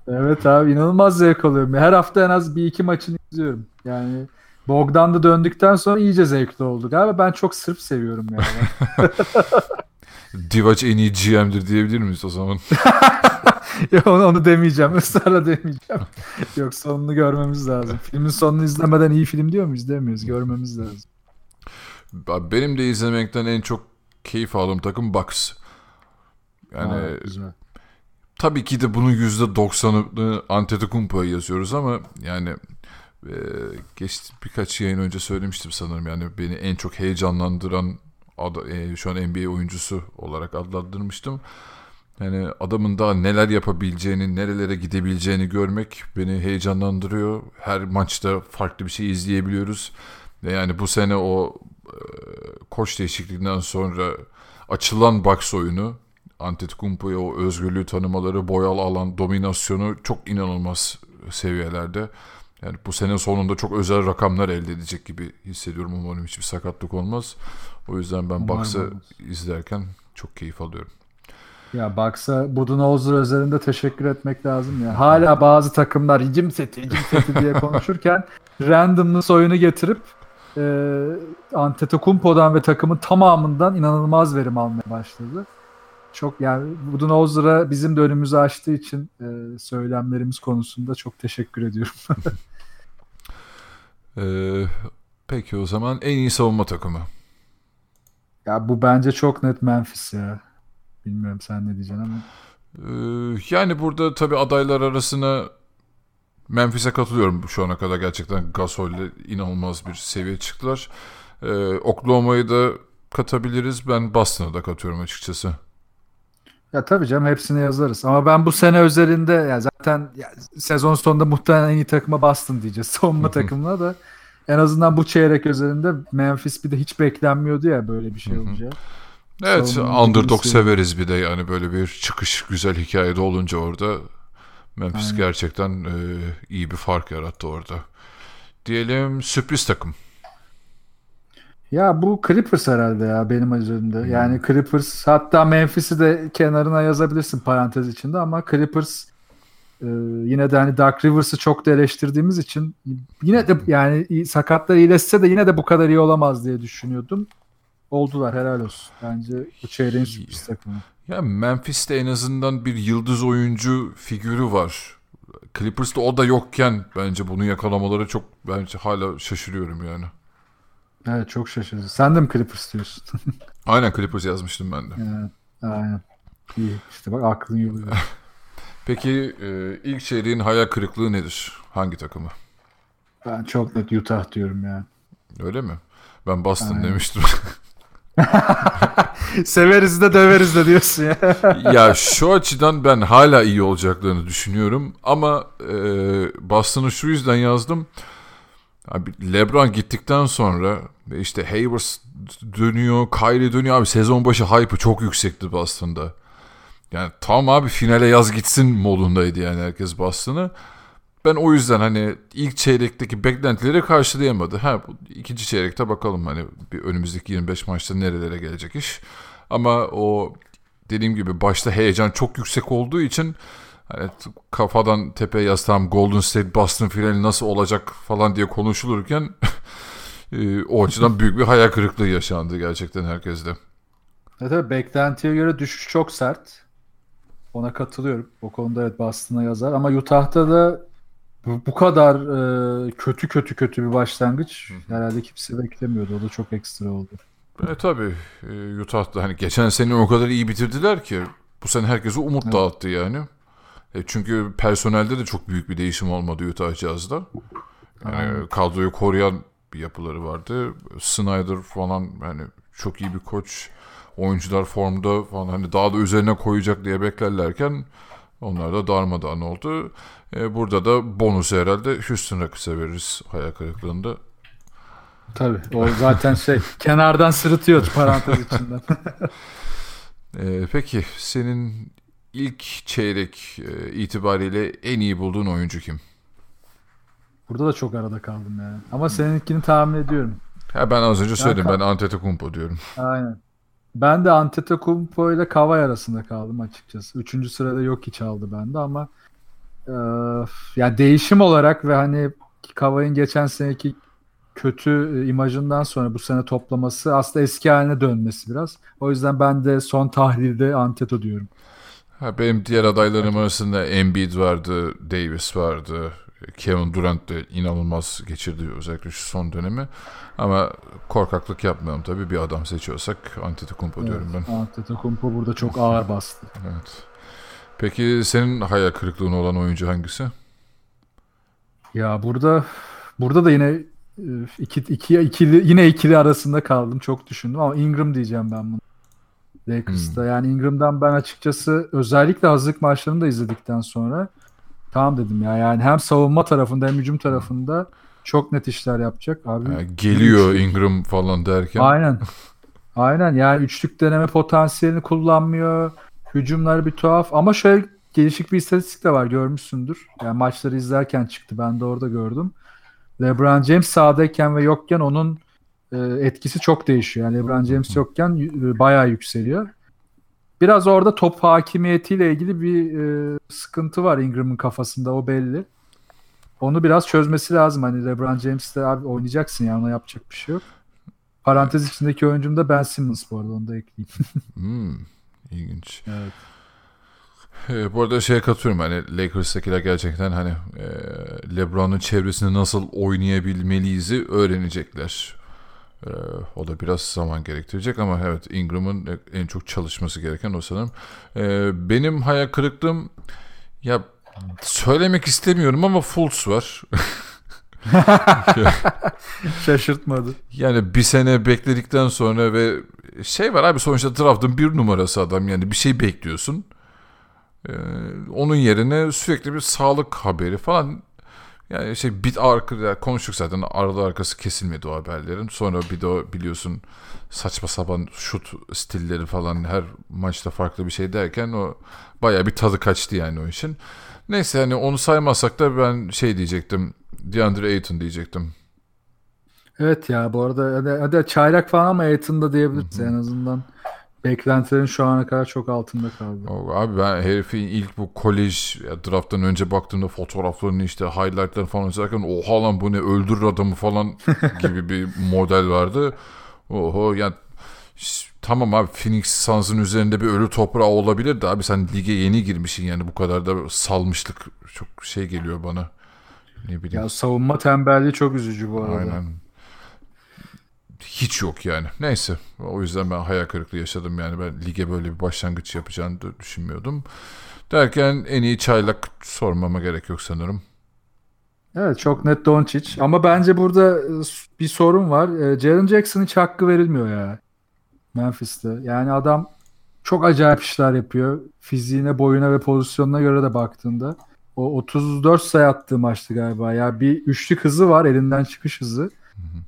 evet abi inanılmaz zevk alıyorum. Her hafta en az bir iki maçını izliyorum. Yani Bogdan da döndükten sonra iyice zevkli oldu. Galiba ben çok sırf seviyorum yani. (laughs) Divac en iyi GM'dir diyebilir miyiz o zaman? (laughs) Ya onu, onu demeyeceğim. Israrla demeyeceğim. Yok sonunu görmemiz lazım. Filmin sonunu izlemeden iyi film diyor muyuz? Demiyoruz. Görmemiz lazım. Benim de izlemekten en çok keyif aldığım takım Bucks. Yani Aa, güzel. tabii ki de bunun %90'ını Antetokounmpo'ya yazıyoruz ama yani e, geç birkaç yayın önce söylemiştim sanırım yani beni en çok heyecanlandıran ad- e, şu an NBA oyuncusu olarak adlandırmıştım. Yani adamın daha neler yapabileceğini, nerelere gidebileceğini görmek beni heyecanlandırıyor. Her maçta farklı bir şey izleyebiliyoruz. Yani bu sene o e, koç değişikliğinden sonra açılan box oyunu Antetokounmpo'ya o özgürlüğü tanımaları, boyal alan dominasyonu çok inanılmaz seviyelerde. Yani bu sene sonunda çok özel rakamlar elde edecek gibi hissediyorum. Umarım hiçbir sakatlık olmaz. O yüzden ben Bucks'ı izlerken çok keyif alıyorum. Ya Bucks'a Budenholzer özelinde teşekkür etmek lazım ya. Hala bazı takımlar hicim seti, hicim seti diye (laughs) konuşurken randomness oyunu getirip e, Antetokounmpo'dan ve takımın tamamından inanılmaz verim almaya başladı. Çok yani Budenholzer'a bizim de önümüzü açtığı için e, söylemlerimiz konusunda çok teşekkür ediyorum. Ee, (laughs) peki o zaman en iyi savunma takımı. ya bu bence çok net Memphis ya. Bilmiyorum sen ne diyeceksin ama. Ee, yani burada tabii adaylar arasına Memphis'e katılıyorum şu ana kadar gerçekten Gasol'le inanılmaz bir seviye çıktılar. Ee, Oklahoma'yı da katabiliriz. Ben Boston'a da katıyorum açıkçası. Ya tabii canım hepsini yazarız. Ama ben bu sene özelinde ya zaten ya sezon sonunda muhtemelen en iyi takıma Boston diyeceğiz. (laughs) Savunma takımına da en azından bu çeyrek özelinde Memphis bir de hiç beklenmiyordu ya böyle bir şey olacak. Evet Savunma underdog severiz bir de yani böyle bir çıkış güzel hikayede olunca orada Memphis Aynen. gerçekten e, iyi bir fark yarattı orada. Diyelim sürpriz takım. Ya bu Clippers herhalde ya benim üzerimde. Yani Clippers hatta Memphis'i de kenarına yazabilirsin parantez içinde ama Clippers e, yine de hani Dark Rivers'ı çok da eleştirdiğimiz için yine de yani iyi- sakatlar iyileşse de yine de bu kadar iyi olamaz diye düşünüyordum. Oldular helal olsun. Bence bu çeyreğin sürpriz takımı. Ya Memphis'te en azından bir yıldız oyuncu figürü var. Clippers'ta o da yokken bence bunu yakalamaları çok bence hala şaşırıyorum yani. Evet çok şaşırıcı. Sen de mi Clippers diyorsun? (laughs) Aynen Clippers yazmıştım ben de. evet, aynen. İyi. İşte bak aklın yolu. (laughs) Peki e, ilk çeyreğin hayal kırıklığı nedir? Hangi takımı? Ben çok net Utah diyorum ya. Öyle mi? Ben Boston Aynen. demiştim. (laughs) Severiz de döveriz de diyorsun ya. ya şu açıdan ben hala iyi olacaklarını düşünüyorum. Ama e, Boston'ı şu yüzden yazdım. Abi LeBron gittikten sonra işte Hayward dönüyor, Kyrie dönüyor. Abi sezon başı hype'ı çok yüksekti Boston'da. Yani tam abi finale yaz gitsin modundaydı yani herkes Boston'ı. Ben o yüzden hani ilk çeyrekteki beklentileri karşılayamadı. Ha ikinci çeyrekte bakalım hani bir önümüzdeki 25 maçta nerelere gelecek iş. Ama o dediğim gibi başta heyecan çok yüksek olduğu için hani kafadan tepeye yaslan Golden State Boston finali nasıl olacak falan diye konuşulurken (laughs) e, o açıdan büyük bir hayal kırıklığı yaşandı gerçekten herkeste. Evet, evet beklentiye göre düşüş çok sert. Ona katılıyorum. O konuda evet Boston'a yazar. Ama Utah'ta da bu, bu kadar e, kötü kötü kötü bir başlangıç herhalde kimse beklemiyordu. O da çok ekstra oldu. E tabii e, Utah'da hani geçen sene o kadar iyi bitirdiler ki bu sene herkese umut Evet. dağıttı yani. E çünkü personelde de çok büyük bir değişim olmadı Utah Jazz'da. Yani kadroyu koruyan bir yapıları vardı. Snyder falan hani çok iyi bir koç. Oyuncular formda falan hani daha da üzerine koyacak diye beklerlerken onlar da darmadağın oldu. E, burada da bonus herhalde Houston Rockets'e veririz hayal kırıklığında. Tabii. O zaten şey (laughs) kenardan sırıtıyor parantez içinden. e, peki senin ilk çeyrek e, itibariyle en iyi bulduğun oyuncu kim? Burada da çok arada kaldım yani. Ama seninkini tahmin ediyorum. Ha ben az önce söyledim. Ben- Ben Antetokounmpo diyorum. (laughs) Aynen. Ben de Antetokounmpo ile Kawhi arasında kaldım açıkçası. Üçüncü sırada yok hiç aldı bende ama e, ya değişim olarak ve hani Kawhi'nin geçen seneki kötü e, imajından sonra bu sene toplaması aslında eski haline dönmesi biraz. O yüzden ben de son tahlilde Anteto diyorum. Ha, benim diğer adaylarım arasında Embiid vardı, Davis vardı. Kevin Durant de inanılmaz geçirdi özellikle şu son dönemi. Ama korkaklık yapmayalım tabii. Bir adam seçiyorsak Antetokounmpo diyorum ben. Antetokounmpo burada çok ağır bastı. Evet. Peki senin hayal kırıklığına olan oyuncu hangisi? Ya burada burada da yine e, iki, iki, ikili yine ikili arasında kaldım. Çok düşündüm ama Ingram diyeceğim ben bunu. Lakers'ta. Yani Ingram'dan ben açıkçası özellikle hazırlık maçlarını da izledikten sonra tamam dedim ya. Yani hem savunma tarafında hem hücum tarafında çok net işler yapacak abi. Ha, geliyor Ingram falan derken. Aynen. Aynen yani üçlük deneme potansiyelini kullanmıyor. Hücumları bir tuhaf ama şöyle gelişik bir istatistik de var görmüşsündür. Yani maçları izlerken çıktı ben de orada gördüm. LeBron James sahadayken ve yokken onun e, etkisi çok değişiyor. Yani LeBron James yokken e, bayağı yükseliyor. Biraz orada top hakimiyetiyle ilgili bir e, sıkıntı var Ingram'ın kafasında o belli. Onu biraz çözmesi lazım. Hani LeBron James'le abi oynayacaksın ya ona yapacak bir şey yok. Parantez içindeki oyuncum da Ben Simmons bu arada onu da ekleyeyim. (laughs) Hmm, ilginç. Evet. Ee, bu arada şeye katılıyorum hani Lakers'takiler gerçekten hani e, LeBron'un çevresinde nasıl oynayabilmeliyiz'i öğrenecekler. Ee, o da biraz zaman gerektirecek ama evet Ingram'ın en çok çalışması gereken o sanırım. Ee, benim hayal kırıklığım ya söylemek istemiyorum ama Fultz var. (laughs) Şaşırtmadı. Yani bir sene bekledikten sonra ve şey var abi sonuçta draft'ın bir numarası adam yani bir şey bekliyorsun. Ee, onun yerine sürekli bir sağlık haberi falan yani şey bit arka yani konuştuk zaten arada arkası kesilmedi o haberlerin. Sonra bir de o biliyorsun saçma sapan şut stilleri falan her maçta farklı bir şey derken o baya bir tadı kaçtı yani o işin. Neyse hani onu saymazsak da ben şey diyecektim. DeAndre Ayton diyecektim. Evet ya bu arada hadi, hadi çaylak falan ama Aiton'da diyebiliriz en azından. Beklentilerin şu ana kadar çok altında kaldı. Abi ben herifin ilk bu kolej drafttan önce baktığımda fotoğraflarını işte highlightlarını falan izlerken oha lan bu ne öldürür adamı falan (laughs) gibi bir model vardı. Oho yani tamam abi Phoenix Suns'ın üzerinde bir ölü toprağı olabilir de abi sen lige yeni girmişsin yani bu kadar da salmışlık çok şey geliyor bana. Ne bileyim. Ya savunma tembelliği çok üzücü bu arada. Aynen. Hiç yok yani. Neyse. O yüzden ben hayal kırıklığı yaşadım yani. Ben lige böyle bir başlangıç yapacağını düşünmüyordum. Derken en iyi çaylak sormama gerek yok sanırım. Evet çok net Doncic ama bence burada e, bir sorun var. E, Jaren Jackson hiç hakkı verilmiyor ya. Memphis'te. Yani adam çok acayip işler yapıyor. Fiziğine, boyuna ve pozisyonuna göre de baktığında. O 34 sayı attığı maçtı galiba. Ya bir üçlük hızı var, elinden çıkış hızı.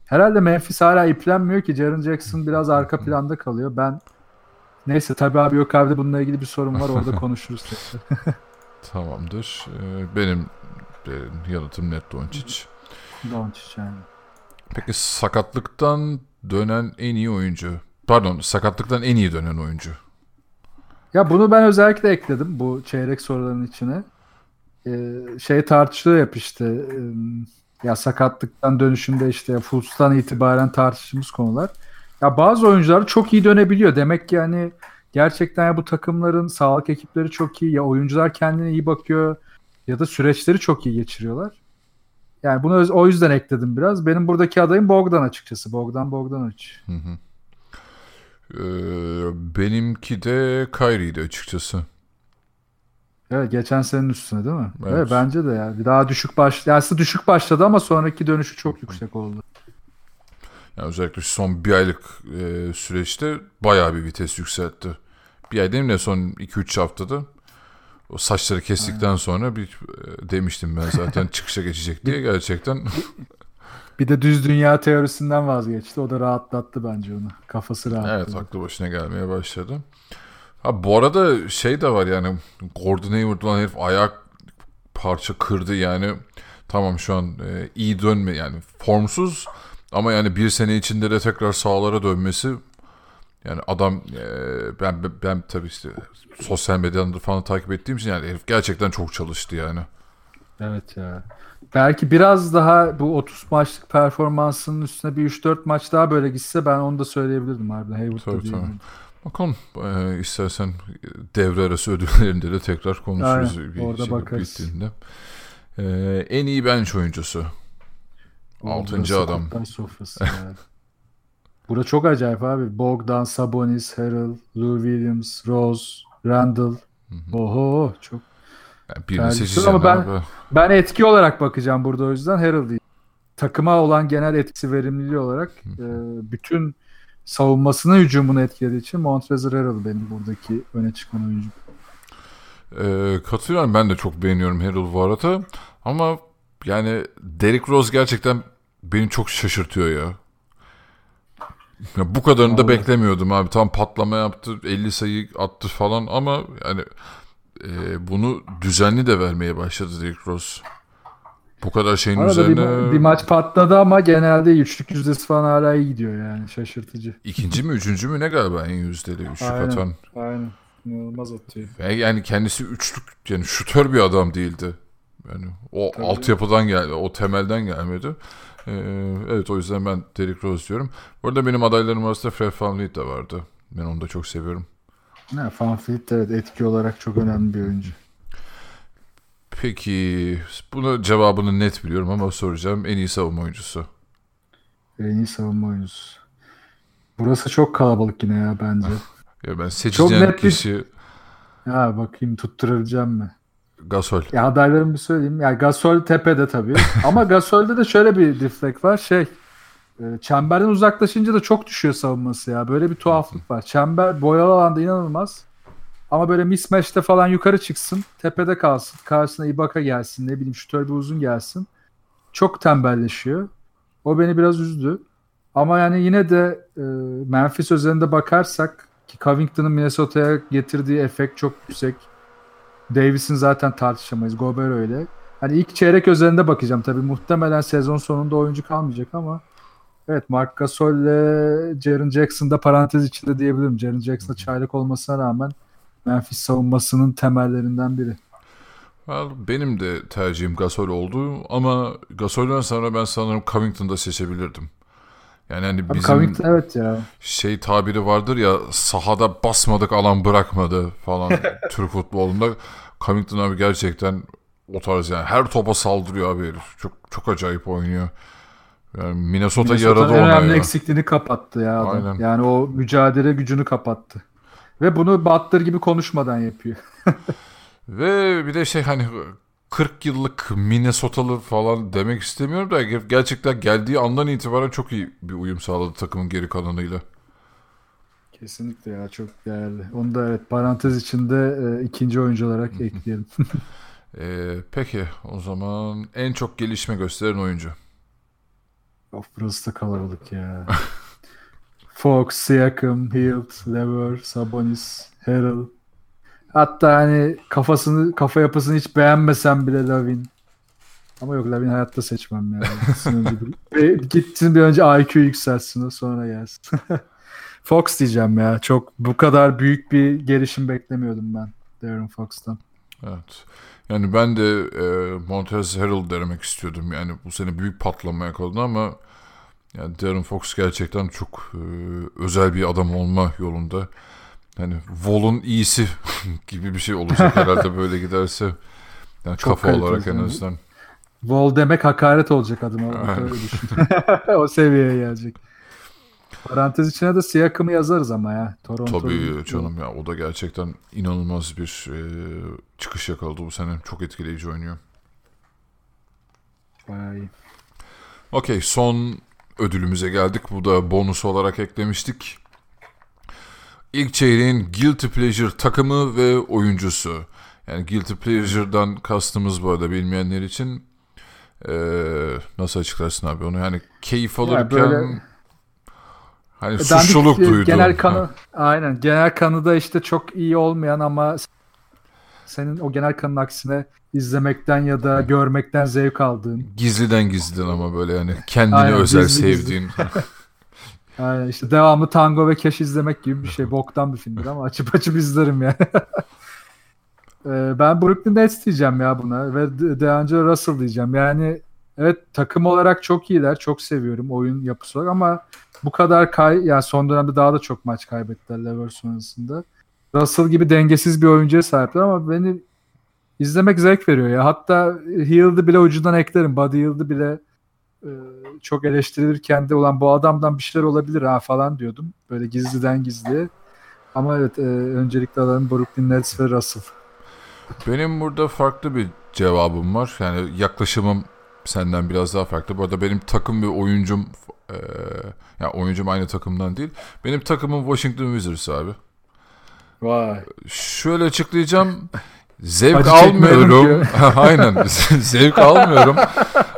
Herhalde Memphis hala iplenmiyor ki. Jaren Jackson biraz arka planda kalıyor. Ben neyse tabii abi yok abi de bununla ilgili bir sorun var. Orada (laughs) konuşuruz. (laughs) Tamamdır. Ee, benim e, yanıtım net Doncic. Doncic yani. Peki sakatlıktan dönen en iyi oyuncu. Pardon sakatlıktan en iyi dönen oyuncu. Ya bunu ben özellikle ekledim bu çeyrek soruların içine. Ee, şey tartışılıyor hep işte e, ya sakatlıktan dönüşünde işte Fultz'tan itibaren tartıştığımız konular. Ya bazı oyuncular çok iyi dönebiliyor. Demek ki yani gerçekten ya bu takımların sağlık ekipleri çok iyi ya oyuncular kendine iyi bakıyor ya da süreçleri çok iyi geçiriyorlar. Yani bunu o yüzden ekledim biraz. Benim buradaki adayım Bogdan açıkçası. Bogdan Bogdanovic. Hı hı. Ee, benimki de Kyrie'ydi açıkçası. Evet geçen senenin üstüne değil mi? Evet. Evet, bence de ya. Bir daha düşük baş ya aslında düşük başladı ama sonraki dönüşü çok yüksek oldu. Yani özellikle son bir aylık e, süreçte bayağı bir vites yükseltti. Bir ay değil mi ne son 2-3 haftada. O saçları kestikten Aynen. sonra bir e, demiştim ben zaten (laughs) çıkışa geçecek diye gerçekten. (laughs) Bir de düz dünya teorisinden vazgeçti. O da rahatlattı bence onu. Kafası rahatladı. Evet aklı başına gelmeye başladı. Ha bu arada şey de var yani Gordon Hayward olan herif ayak parça kırdı yani. Tamam şu an e, iyi dönme yani formsuz ama yani bir sene içinde de tekrar sağlara dönmesi yani adam e, ben ben tabii işte sosyal medyadan falan takip ettiğim için yani herif gerçekten çok çalıştı yani. Evet ya. Belki biraz daha bu 30 maçlık performansının üstüne bir 3-4 maç daha böyle gitse ben onu da söyleyebilirdim harbiden. Hayward'da tabii, tabii. Bakalım e, istersen devre arası ödüllerinde de tekrar konuşuruz. Aynen, bir orada bakarız. Bittiğinde. E, en iyi bench oyuncusu. Altıncı adam. sofrası yani. (laughs) Burada çok acayip abi. Bogdan, Sabonis, Harrell, Lou Williams, Rose, Randall. Oho çok. Yani birini seçeceğim ama ben, abi. ben etki olarak bakacağım burada o yüzden Harrell değil. Takıma olan genel etkisi verimliliği olarak e, bütün savunmasını hücumunu etkilediği için Montrezl Harrell benim buradaki öne çıkan oyuncu. Ee, katılıyorum ben de çok beğeniyorum Harrell bu arada ama yani Derrick Rose gerçekten beni çok şaşırtıyor ya. ya bu kadarını da beklemiyordum abi. Tam patlama yaptı, 50 sayı attı falan ama yani e, bunu düzenli de vermeye başladı Derrick Rose. Bu kadar şeyin Arada üzerine... Bir, bir maç patladı ama genelde üçlük yüzdesi falan hala iyi gidiyor yani şaşırtıcı. İkinci mi üçüncü mü ne galiba en yüzdeli üçlük aynen, atan. Aynen inanılmaz atıyor. Yani kendisi üçlük yani şutör bir adam değildi. Yani o Tabii. altyapıdan geldi, o temelden gelmedi. Ee, evet o yüzden ben Derrick Rose diyorum. Bu arada benim adaylarım arasında Fred VanVleet de vardı. Ben onu da çok seviyorum. Ne, VanVleet evet etki olarak çok önemli bir oyuncu. Peki buna cevabını net biliyorum ama soracağım. En iyi savunma oyuncusu. En iyi savunma oyuncusu. Burası çok kalabalık yine ya bence. ya ben seçeceğim çok net kişi... Bir... Ya bakayım tutturabileceğim mi? Gasol. Ya adaylarımı bir söyleyeyim. Yani Gasol tepede tabii. (laughs) Ama Gasol'de de şöyle bir deflek var. Şey e, çemberden uzaklaşınca da çok düşüyor savunması ya. Böyle bir tuhaflık var. Çember boyalı alanda inanılmaz. Ama böyle mismatch'te falan yukarı çıksın. Tepede kalsın. Karşısına Ibaka gelsin. Ne bileyim şutör bir uzun gelsin. Çok tembelleşiyor. O beni biraz üzdü. Ama yani yine de e, Memphis özelinde bakarsak ki Covington'ın Minnesota'ya getirdiği efekt çok yüksek. Davis'in zaten tartışamayız. Gobert öyle. Hani ilk çeyrek özelinde bakacağım. Tabii muhtemelen sezon sonunda oyuncu kalmayacak ama evet Mark Gasol ile Jaren Jackson da parantez içinde diyebilirim. Jaren Jackson çaylak olmasına rağmen Memphis savunmasının temellerinden biri. Benim de tercihim Gasol oldu ama Gasol'den sonra ben sanırım Covington'da seçebilirdim. Yani hani bizim Covington, evet ya. şey tabiri vardır ya sahada basmadık alan bırakmadı falan (laughs) Türk futbolunda. Covington abi gerçekten o tarz yani her topa saldırıyor abi herif. Çok çok acayip oynuyor. Yani Minnesota, Minnesota yaradı ona ya. önemli eksikliğini kapattı ya adam. Aynen. Yani o mücadele gücünü kapattı. Ve bunu Butler gibi konuşmadan yapıyor. (laughs) Ve bir de şey hani 40 yıllık Minnesota'lı falan demek istemiyorum da gerçekten geldiği andan itibaren çok iyi bir uyum sağladı takımın geri kalanıyla. Kesinlikle ya çok değerli. Onu da evet parantez içinde e, ikinci oyuncu olarak ekleyelim. (laughs) (laughs) e, peki o zaman en çok gelişme gösteren oyuncu. Of burası da kalabalık ya. Fox, Siakam, Hilt, Lever, Sabonis, Harrell. Hatta hani kafasını kafa yapısını hiç beğenmesem bile Lavin. Ama yok Lavin hayatta seçmem yani. (laughs) bir, gitsin bir önce IQ yükselsin sonra gelsin. (laughs) Fox diyeceğim ya. Çok bu kadar büyük bir gelişim beklemiyordum ben Darren Fox'tan. Evet. Yani ben de e, Montez Harrell demek istiyordum. Yani bu sene büyük patlama yakaladı ama yani Darren Fox gerçekten çok e, özel bir adam olma yolunda. Yani Vol'un iyisi (laughs) gibi bir şey olacak herhalde (laughs) böyle giderse. Yani çok kafa olarak en azından. Vol demek hakaret olacak adıma. Düşün. (laughs) o seviyeye gelecek. Parantez içine de Siakam'ı yazarız ama ya. Toronto Tabii canım ya o da gerçekten inanılmaz bir e, çıkış yakaladı bu sene. Çok etkileyici oynuyor. Bayağı iyi. Okey son ödülümüze geldik. Bu da bonus olarak eklemiştik. İlk çeyreğin Guilty Pleasure takımı ve oyuncusu. Yani Guilty Pleasure'dan kastımız bu arada bilmeyenler için. Ee, nasıl açıklarsın abi onu? Yani keyif alırken... böyle- Hani Dandik, suçluluk e, duyduğun. Genel Ha. kanı aynen. Genel kanı da işte çok iyi olmayan ama senin o genel kanın aksine izlemekten ya da görmekten zevk aldığın. Gizliden gizliden ama böyle yani kendini Aynen, özel gizli gizli. sevdiğin. (laughs) Aynen işte devamlı tango ve keş izlemek gibi bir şey. Boktan bir filmdir ama açıp açıp izlerim yani. (laughs) Ee, ben Brooklyn Nets diyeceğim ya buna ve De- DeAngelo Russell diyeceğim. Yani evet takım olarak çok iyiler. Çok seviyorum oyun yapısı olarak ama bu kadar kay yani son dönemde daha da çok maç kaybettiler lever sonrasında. Russell gibi dengesiz bir oyuncuya sahipler ama beni izlemek zevk veriyor ya. Hatta Hield'ı bile ucundan eklerim. Buddy Hield'ı bile e, çok eleştirilirken de olan bu adamdan bir şeyler olabilir ha falan diyordum. Böyle gizliden gizliye. Ama evet e, öncelikle alalım Brooklyn Nets ve Russell. Benim burada farklı bir cevabım var. Yani yaklaşımım senden biraz daha farklı. Bu arada benim takım ve oyuncum e, yani oyuncum aynı takımdan değil. Benim takımım Washington Wizards abi. Vay. Şöyle açıklayacağım. Zevk Acı almıyorum. (laughs) Aynen. (laughs) Zevk almıyorum.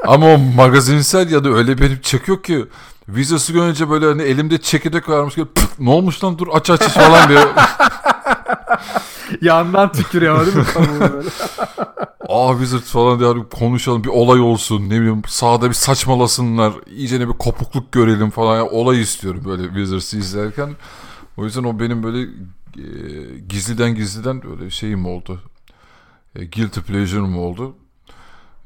Ama o magazinsel ya da öyle benim çekiyor ki Wizards'ı görünce böyle hani elimde çekirdek varmış gibi "Pıt, ne olmuş lan dur aç aç falan diye. (laughs) Yandan tükürüyor değil mi? Aa Wizards falan diye konuşalım bir olay olsun ne bileyim sahada bir saçmalasınlar iyice bir kopukluk görelim falan yani olay istiyorum böyle Wizards'ı izlerken. O yüzden o benim böyle e, gizliden gizliden böyle şeyim oldu. E, guilty pleasure'ım oldu.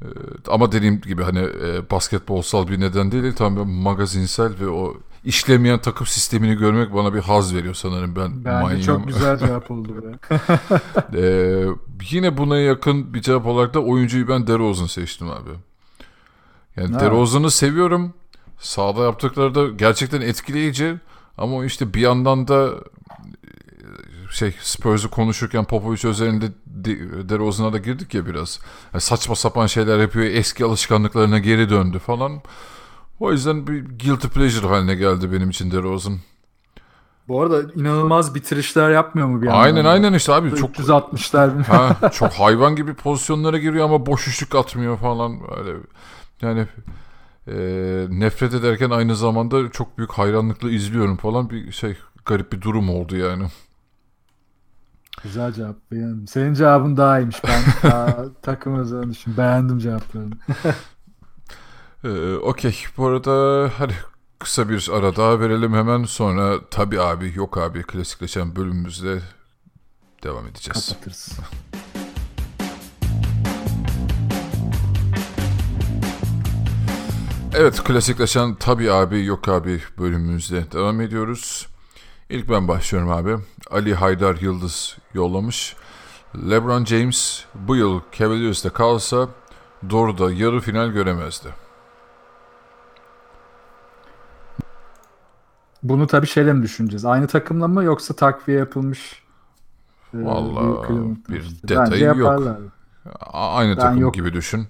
E, ama dediğim gibi hani e, basketbolsal bir neden değil tam magazinsel ve o işlemeyen takım sistemini görmek bana bir haz veriyor sanırım ben. Bence manyağım. çok güzel (laughs) cevap oldu be. Ee, (laughs) yine buna yakın bir cevap olarak da oyuncuyu ben DeRozan seçtim abi. Yani Ha. DeRozan'ı seviyorum. Sahada yaptıkları da gerçekten etkileyici. Ama işte bir yandan da şey Spurs'u konuşurken Popovic özelinde De- DeRozan'a da girdik ya biraz. Yani saçma sapan şeyler yapıyor. Eski alışkanlıklarına geri döndü falan. O yüzden bir guilty pleasure haline geldi benim için DeRozan. Bu arada inanılmaz bitirişler yapmıyor mu bir yandan? Aynen aynen işte abi. Çok 360'lar. Ha, (laughs) çok hayvan gibi pozisyonlara giriyor ama boş üçlük atmıyor falan. Öyle yani e, nefret ederken aynı zamanda çok büyük hayranlıkla izliyorum falan bir şey garip bir durum oldu yani. Güzel cevap. Beğendim. Senin cevabın daha iyiymiş. Ben (laughs) daha takım özelini düşün. Beğendim cevaplarını. (laughs) E, Okey bu arada hadi kısa bir ara daha verelim hemen sonra tabi abi yok abi klasikleşen bölümümüzde devam edeceğiz. Kapatırız. Evet klasikleşen tabi abi yok abi bölümümüzde devam ediyoruz. İlk ben başlıyorum abi. Ali Haydar Yıldız yollamış. LeBron James bu yıl Cavaliers'te kalsa doğruda yarı final göremezdi. Bunu tabii şeyle mi düşüneceğiz? Aynı takımla mı yoksa takviye yapılmış? e, Cleveland'da bir işte. detayı yok. Aynı Ben takım yok. gibi düşün.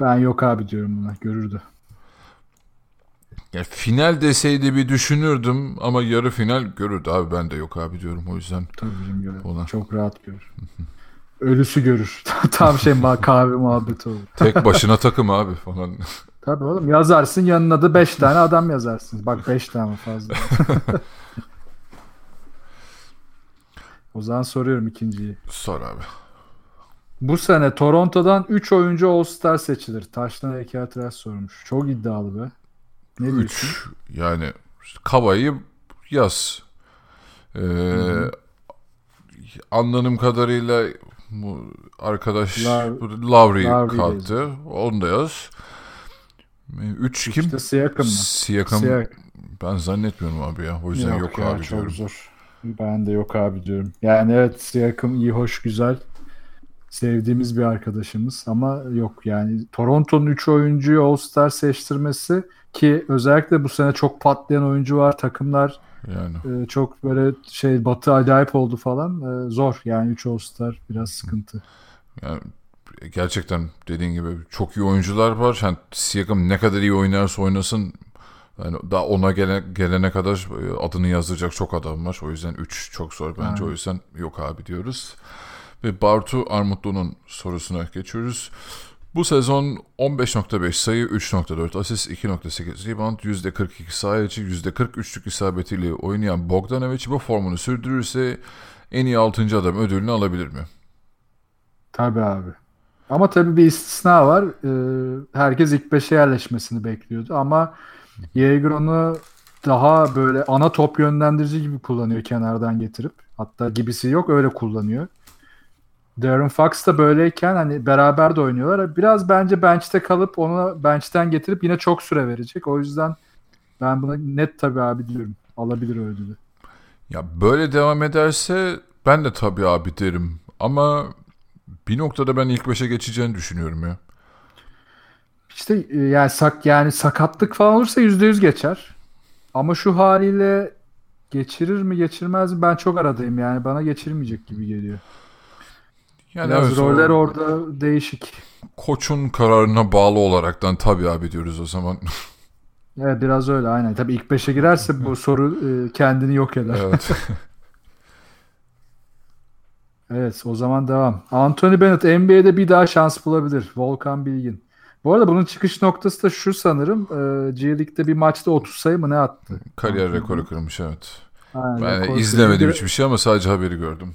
Ben yok abi diyorum buna. Görürdü. Yani final deseydi bir düşünürdüm ama yarı final görürdü abi ben de yok abi diyorum o yüzden. Tabii bizim görür. Ona. Çok rahat görür. Ölüsü görür. (laughs) Tam şey kahve muhabbeti olur. Tek başına takım abi falan. (laughs) Tabii oğlum yazarsın yanına da 5 tane adam yazarsın. Bak 5 tane fazla. (laughs) o zaman soruyorum ikinciyi. Sor abi. Bu sene Toronto'dan 3 oyuncu All-Star seçilir. Taştan heykeltıraş sormuş. Çok iddialı be. Ne diyorsun? 3 yani işte Kava'yı yaz. Ee, anladığım kadarıyla bu arkadaş Lav- bu Lowry Lowry kalktı. Onu da yaz. 3 kim? İşte Siakam mı? Siakam. Siak- Ben zannetmiyorum abi ya. O yüzden yok, ya, abi çok diyorum. zor. Ben de yok abi diyorum. Yani evet Siakam iyi, hoş, güzel. Sevdiğimiz bir arkadaşımız ama yok yani Toronto'nun 3 oyuncuyu All-Star seçtirmesi ki özellikle bu sene çok patlayan oyuncu var. Takımlar Yani e, çok böyle şey batı acayip oldu falan. E, zor yani 3 All-Star biraz sıkıntı. Yani gerçekten dediğin gibi çok iyi oyuncular var. Yani Siakam ne kadar iyi oynarsa oynasın Yani daha ona gele, gelene kadar e, adını yazdıracak çok adam var. O yüzden 3 çok zor bence. Aynen. O yüzden yok abi diyoruz. Ve Bartu Armutlu'nun sorusuna geçiyoruz. Bu sezon 15.5 sayı, 3.4 asist, 2.8 rebound, %42 saha içi, %43'lük isabetiyle oynayan Bogdanovic bu formunu sürdürürse en iyi 6. adam ödülünü alabilir mi? Tabii abi. Ama tabii bir istisna var. Ee, herkes ilk beşe yerleşmesini bekliyordu ama Yeager onu daha böyle ana top yönlendirici gibi kullanıyor kenardan getirip. Hatta gibisi yok öyle kullanıyor. Darren Fox da böyleyken hani beraber de oynuyorlar. Biraz bence bench'te kalıp onu bench'ten getirip yine çok süre verecek. O yüzden ben buna net tabii abi diyorum. Alabilir ödülü. Ya böyle devam ederse ben de tabii abi derim. Ama bir noktada ben ilk beşe geçeceğini düşünüyorum ya. İşte e, yani sak yani sakatlık falan olursa %100 geçer. Ama şu haliyle geçirir mi geçirmez mi ben çok aradayım yani bana geçirmeyecek gibi geliyor. Yani Biraz evet, o roller orada değişik. koçun kararına bağlı olaraktan tabii abi diyoruz o zaman. (laughs) Evet biraz öyle aynen. Tabii ilk 5'e girerse bu (laughs) soru e, kendini yok eder. Evet. (laughs) evet. o zaman devam. Anthony Bennett NBA'de bir daha şans bulabilir. Volkan Bilgin. Bu arada bunun çıkış noktası da şu sanırım. E, G League'de bir maçta 30 sayı mı ne attı? Kariyer rekoru kırmış evet. Aynen, Ben izlemedim hiçbir şey ama sadece haberi gördüm.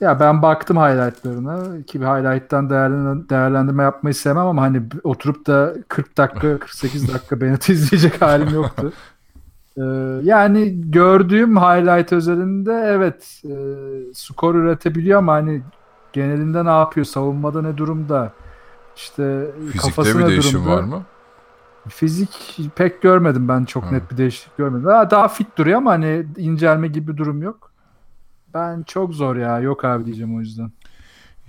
Ya ben baktım highlightlarına ki bir highlight'tan değerlen- değerlendirme yapmayı sevmem ama hani oturup da 40 dakika 48 (laughs) dakika Bennett'i (laughs) izleyecek halim yoktu. Ee, yani gördüğüm highlight özelinde evet e, skor üretebiliyor ama hani genelinde ne yapıyor? Savunmada ne durumda? İşte Fizikte kafası bir ne durumda? var mı? Fizik pek görmedim ben çok Ha. net bir değişiklik görmedim. Daha, daha fit duruyor ama hani incelme gibi bir durum yok. Ben çok zor ya. Yok abi diyeceğim o yüzden.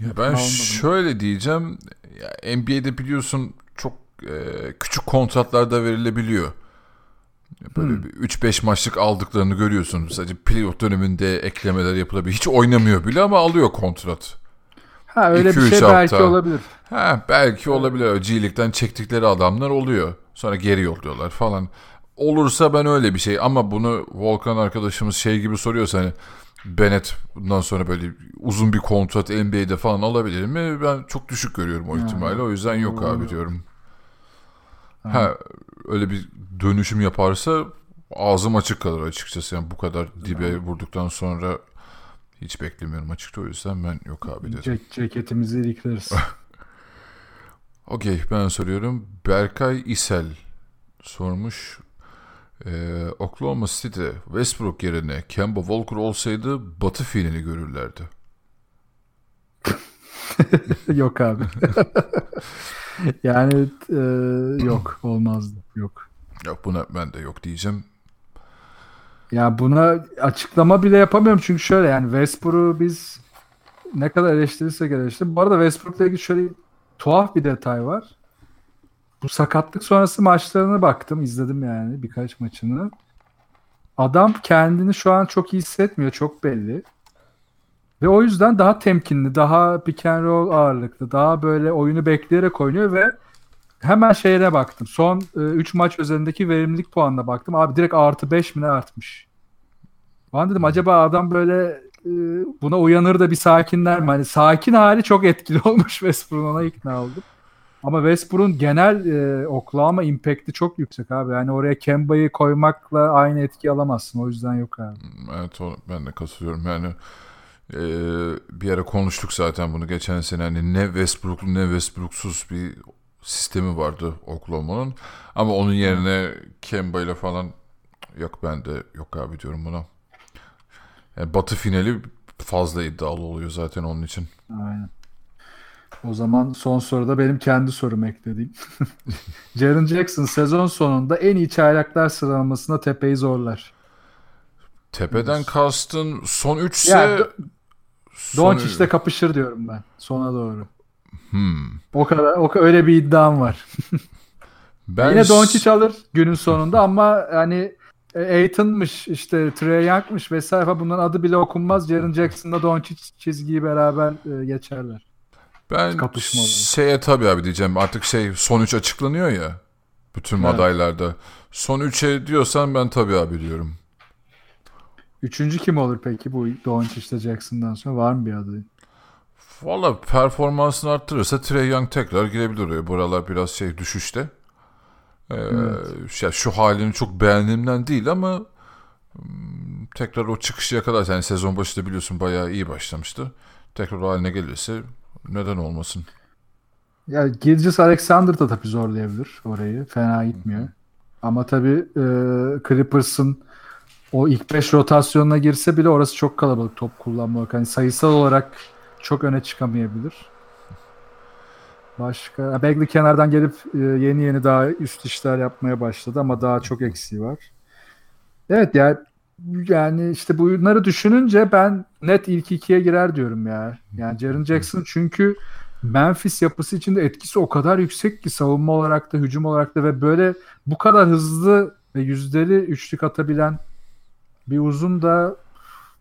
Ya ben Almadım. şöyle diyeceğim. Ya NBA'de biliyorsun çok e, küçük kontratlarda verilebiliyor. Böyle Hmm. bir 3-5 maçlık aldıklarını görüyorsun. Sadece playoff döneminde eklemeler yapılabilir. Hiç oynamıyor bile ama alıyor kontrat. Ha öyle İki, bir şey belki hafta. olabilir. Ha belki olabilir. G League'den çektikleri adamlar oluyor. Sonra geri yolluyorlar falan. Olursa ben öyle bir şey ama bunu Volkan arkadaşımız şey gibi soruyorsa hani Bennett bundan sonra böyle uzun bir kontrat NBA'de falan alabilir mi? Ben çok düşük görüyorum o Ha. ihtimali. O yüzden yok Doğru. abi diyorum. Ha öyle bir dönüşüm yaparsa ağzım açık kalır açıkçası. Yani bu kadar dibe vurduktan sonra hiç beklemiyorum açıkça. O yüzden ben yok abi dedim. Cek ceketimizi ilikleriz. (laughs) Okey ben soruyorum. Berkay İsel sormuş. Ee, Oklahoma City'de Westbrook yerine Kemba Walker olsaydı batı finali görürlerdi. (laughs) yok abi. (laughs) yani e, yok olmazdı. Yok. Yok buna ben de yok diyeceğim. Ya buna açıklama bile yapamıyorum çünkü şöyle yani Westbrook'u biz ne kadar eleştirirsek eleştirelim. Bu arada Westbrook'la ilgili şöyle tuhaf bir detay var. Bu sakatlık sonrası maçlarına baktım, izledim yani birkaç maçını. Adam kendini şu an çok iyi hissetmiyor, çok belli. Ve o yüzden daha temkinli, daha pick and roll ağırlıklı, daha böyle oyunu bekleyerek oynuyor ve hemen şeyine baktım. Son 3 maç özelindeki verimlilik puanına baktım. Abi direkt artı 5 mi ne artmış. Ben dedim acaba adam böyle e, buna uyanır da bir sakinler mi? Hani sakin hali çok etkili (laughs) olmuş Westbrook'un ona ikna oldum. Ama Westbrook'un genel e, Oklahoma impact'i çok yüksek abi. Yani oraya Kemba'yı koymakla aynı etki alamazsın. O yüzden yok abi. Evet o, ben de katılıyorum. Yani e, bir ara konuştuk zaten bunu geçen sene. Hani ne Westbrook'lu ne Westbrook'suz bir sistemi vardı Oklahoma'nın. Ama onun yerine Kemba ile falan yok ben de yok abi diyorum buna. Yani batı finali fazla iddialı oluyor zaten onun için. Aynen. O zaman son soruda benim kendi sorumu eklediğim. (laughs) Jaren Jackson sezon sonunda en iyi çaylaklar sıralamasında tepeyi zorlar. Tepeden kastın son 3 ise Ya, Do- son- Doncic'le kapışır diyorum ben sona doğru. Hmm. O kadar o öyle bir iddiam var. (laughs) Ben Yine Doncic alır günün sonunda ama hani e, Aiton'mış işte Trey Young'mış vesaire falan bunların adı bile okunmaz. Jaren Jackson'la Doncic çizgiyi beraber e, geçerler. Ben Kapışma olur. şeye tabii abi diyeceğim artık şey son 3 açıklanıyor ya. Bütün Evet. adaylarda. Son 3'e diyorsan ben tabii abi diyorum. Üçüncü kim olur peki bu Doncic'le Jackson'dan sonra? Var mı bir adayı? Valla performansını arttırırsa Trey Young tekrar girebilir oraya. Buralar biraz şey düşüşte. Ee, ya şu halini çok beğendiğimden değil ama hmm, tekrar o çıkışı yakalar. Yani sezon başında biliyorsun bayağı iyi başlamıştı. Tekrar o haline gelirse neden olmasın? Ya Gilgis Alexander da tabii zorlayabilir orayı. Fena gitmiyor. Ama tabii e, Clippers'ın o ilk 5 rotasyonuna girse bile orası çok kalabalık top kullanma olarak. Hani sayısal olarak çok öne çıkamayabilir. Başka Bagley kenardan gelip e, yeni yeni daha üst işler yapmaya başladı ama daha çok eksiği var. Evet ya yani işte bunları düşününce ben net ilk ikiye girer diyorum ya. Yani Jaren Jackson çünkü Memphis yapısı içinde etkisi o kadar yüksek ki savunma olarak da hücum olarak da ve böyle bu kadar hızlı ve yüzdeli üçlük atabilen bir uzun da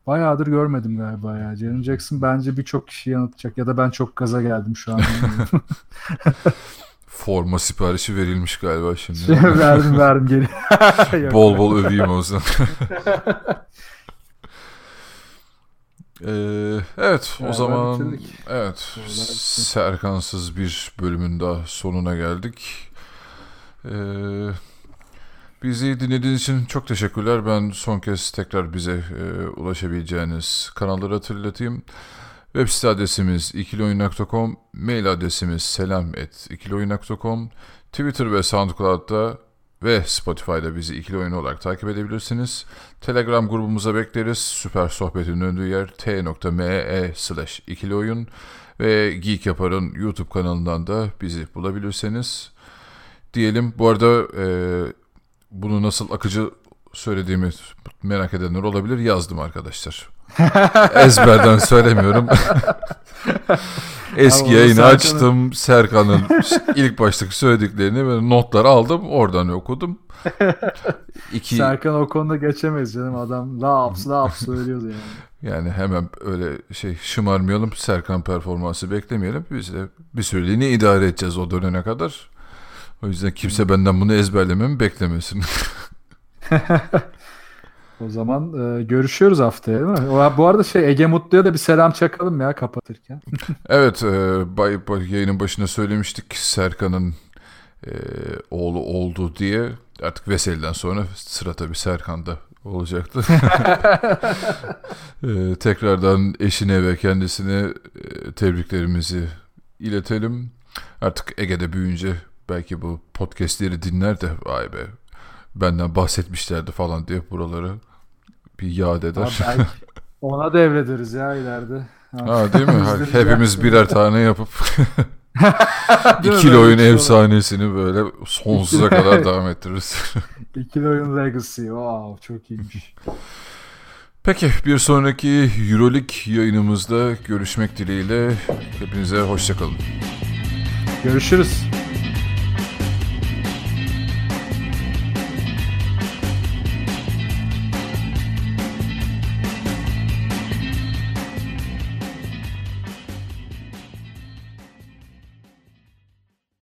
bayağıdır görmedim galiba ya. Jaren Jackson bence birçok kişi yanıltacak ya da ben çok gaza geldim şu an. (laughs) Forma siparişi verilmiş galiba şimdi. (laughs) verdim verdim geri. (laughs) Bol bol öveyim o zaman. (laughs) Ee, evet o Galiba zaman bitirdik. evet serkansız bir bölümün daha sonuna geldik. Ee, bizi dinlediğiniz için çok teşekkürler. Ben son kez tekrar bize e, ulaşabileceğiniz kanalları hatırlatayım. Web site adresimiz ikilioyun.com, mail adresimiz selam.ikilioyun.com, Twitter ve SoundCloud'da ve Spotify'da bizi ikili oyun olarak takip edebilirsiniz. Telegram grubumuza bekleriz. Süper Sohbet'in döndüğü yer t.me slash ikili oyun ve Geek Yapar'ın YouTube kanalından da bizi bulabilirsiniz. Diyelim bu arada e, bunu nasıl akıcı söylediğimi merak edenler olabilir. Yazdım arkadaşlar. (laughs) Ezberden söylemiyorum. Eski Ama yayını Serkan'ın- açtım. Serkan'ın ilk baştaki söylediklerini ve notlar aldım. Oradan okudum. İki, Serkan o konuda geçemez canım. Adam laps laps söylüyordu yani. yani hemen öyle şey şımarmayalım. Serkan performansı beklemeyelim. Biz de bir süreliğine idare edeceğiz o dönene kadar. O yüzden kimse benden bunu ezberlememi beklemesin. (laughs) O zaman e, görüşüyoruz haftaya değil mi? O, bu arada şey Ege Mutlu'ya da bir selam çakalım ya kapatırken. (laughs) Evet, e, bay, bay- yayının başında söylemiştik Serkan'ın e, oğlu oldu diye. Artık Veseli'den sonra sıra tabii Serkan'da olacaktı. (laughs) E, tekrardan eşine ve kendisine e, tebriklerimizi iletelim. Artık Ege'de büyüyünce belki bu podcastleri dinler de vay be benden bahsetmişlerdi falan diye buraları bir yad eder. (laughs) ona devrederiz ya ileride. Ha değil mi? (laughs) Hepimiz birer tane yapıp? (laughs) İkili oyun şey efsanesini böyle sonsuza kadar devam ettiririz. İkili oyun Legacy. Wow çok iyiymiş. Peki bir sonraki Euroleague yayınımızda görüşmek dileğiyle hepinize hoşçakalın. Görüşürüz.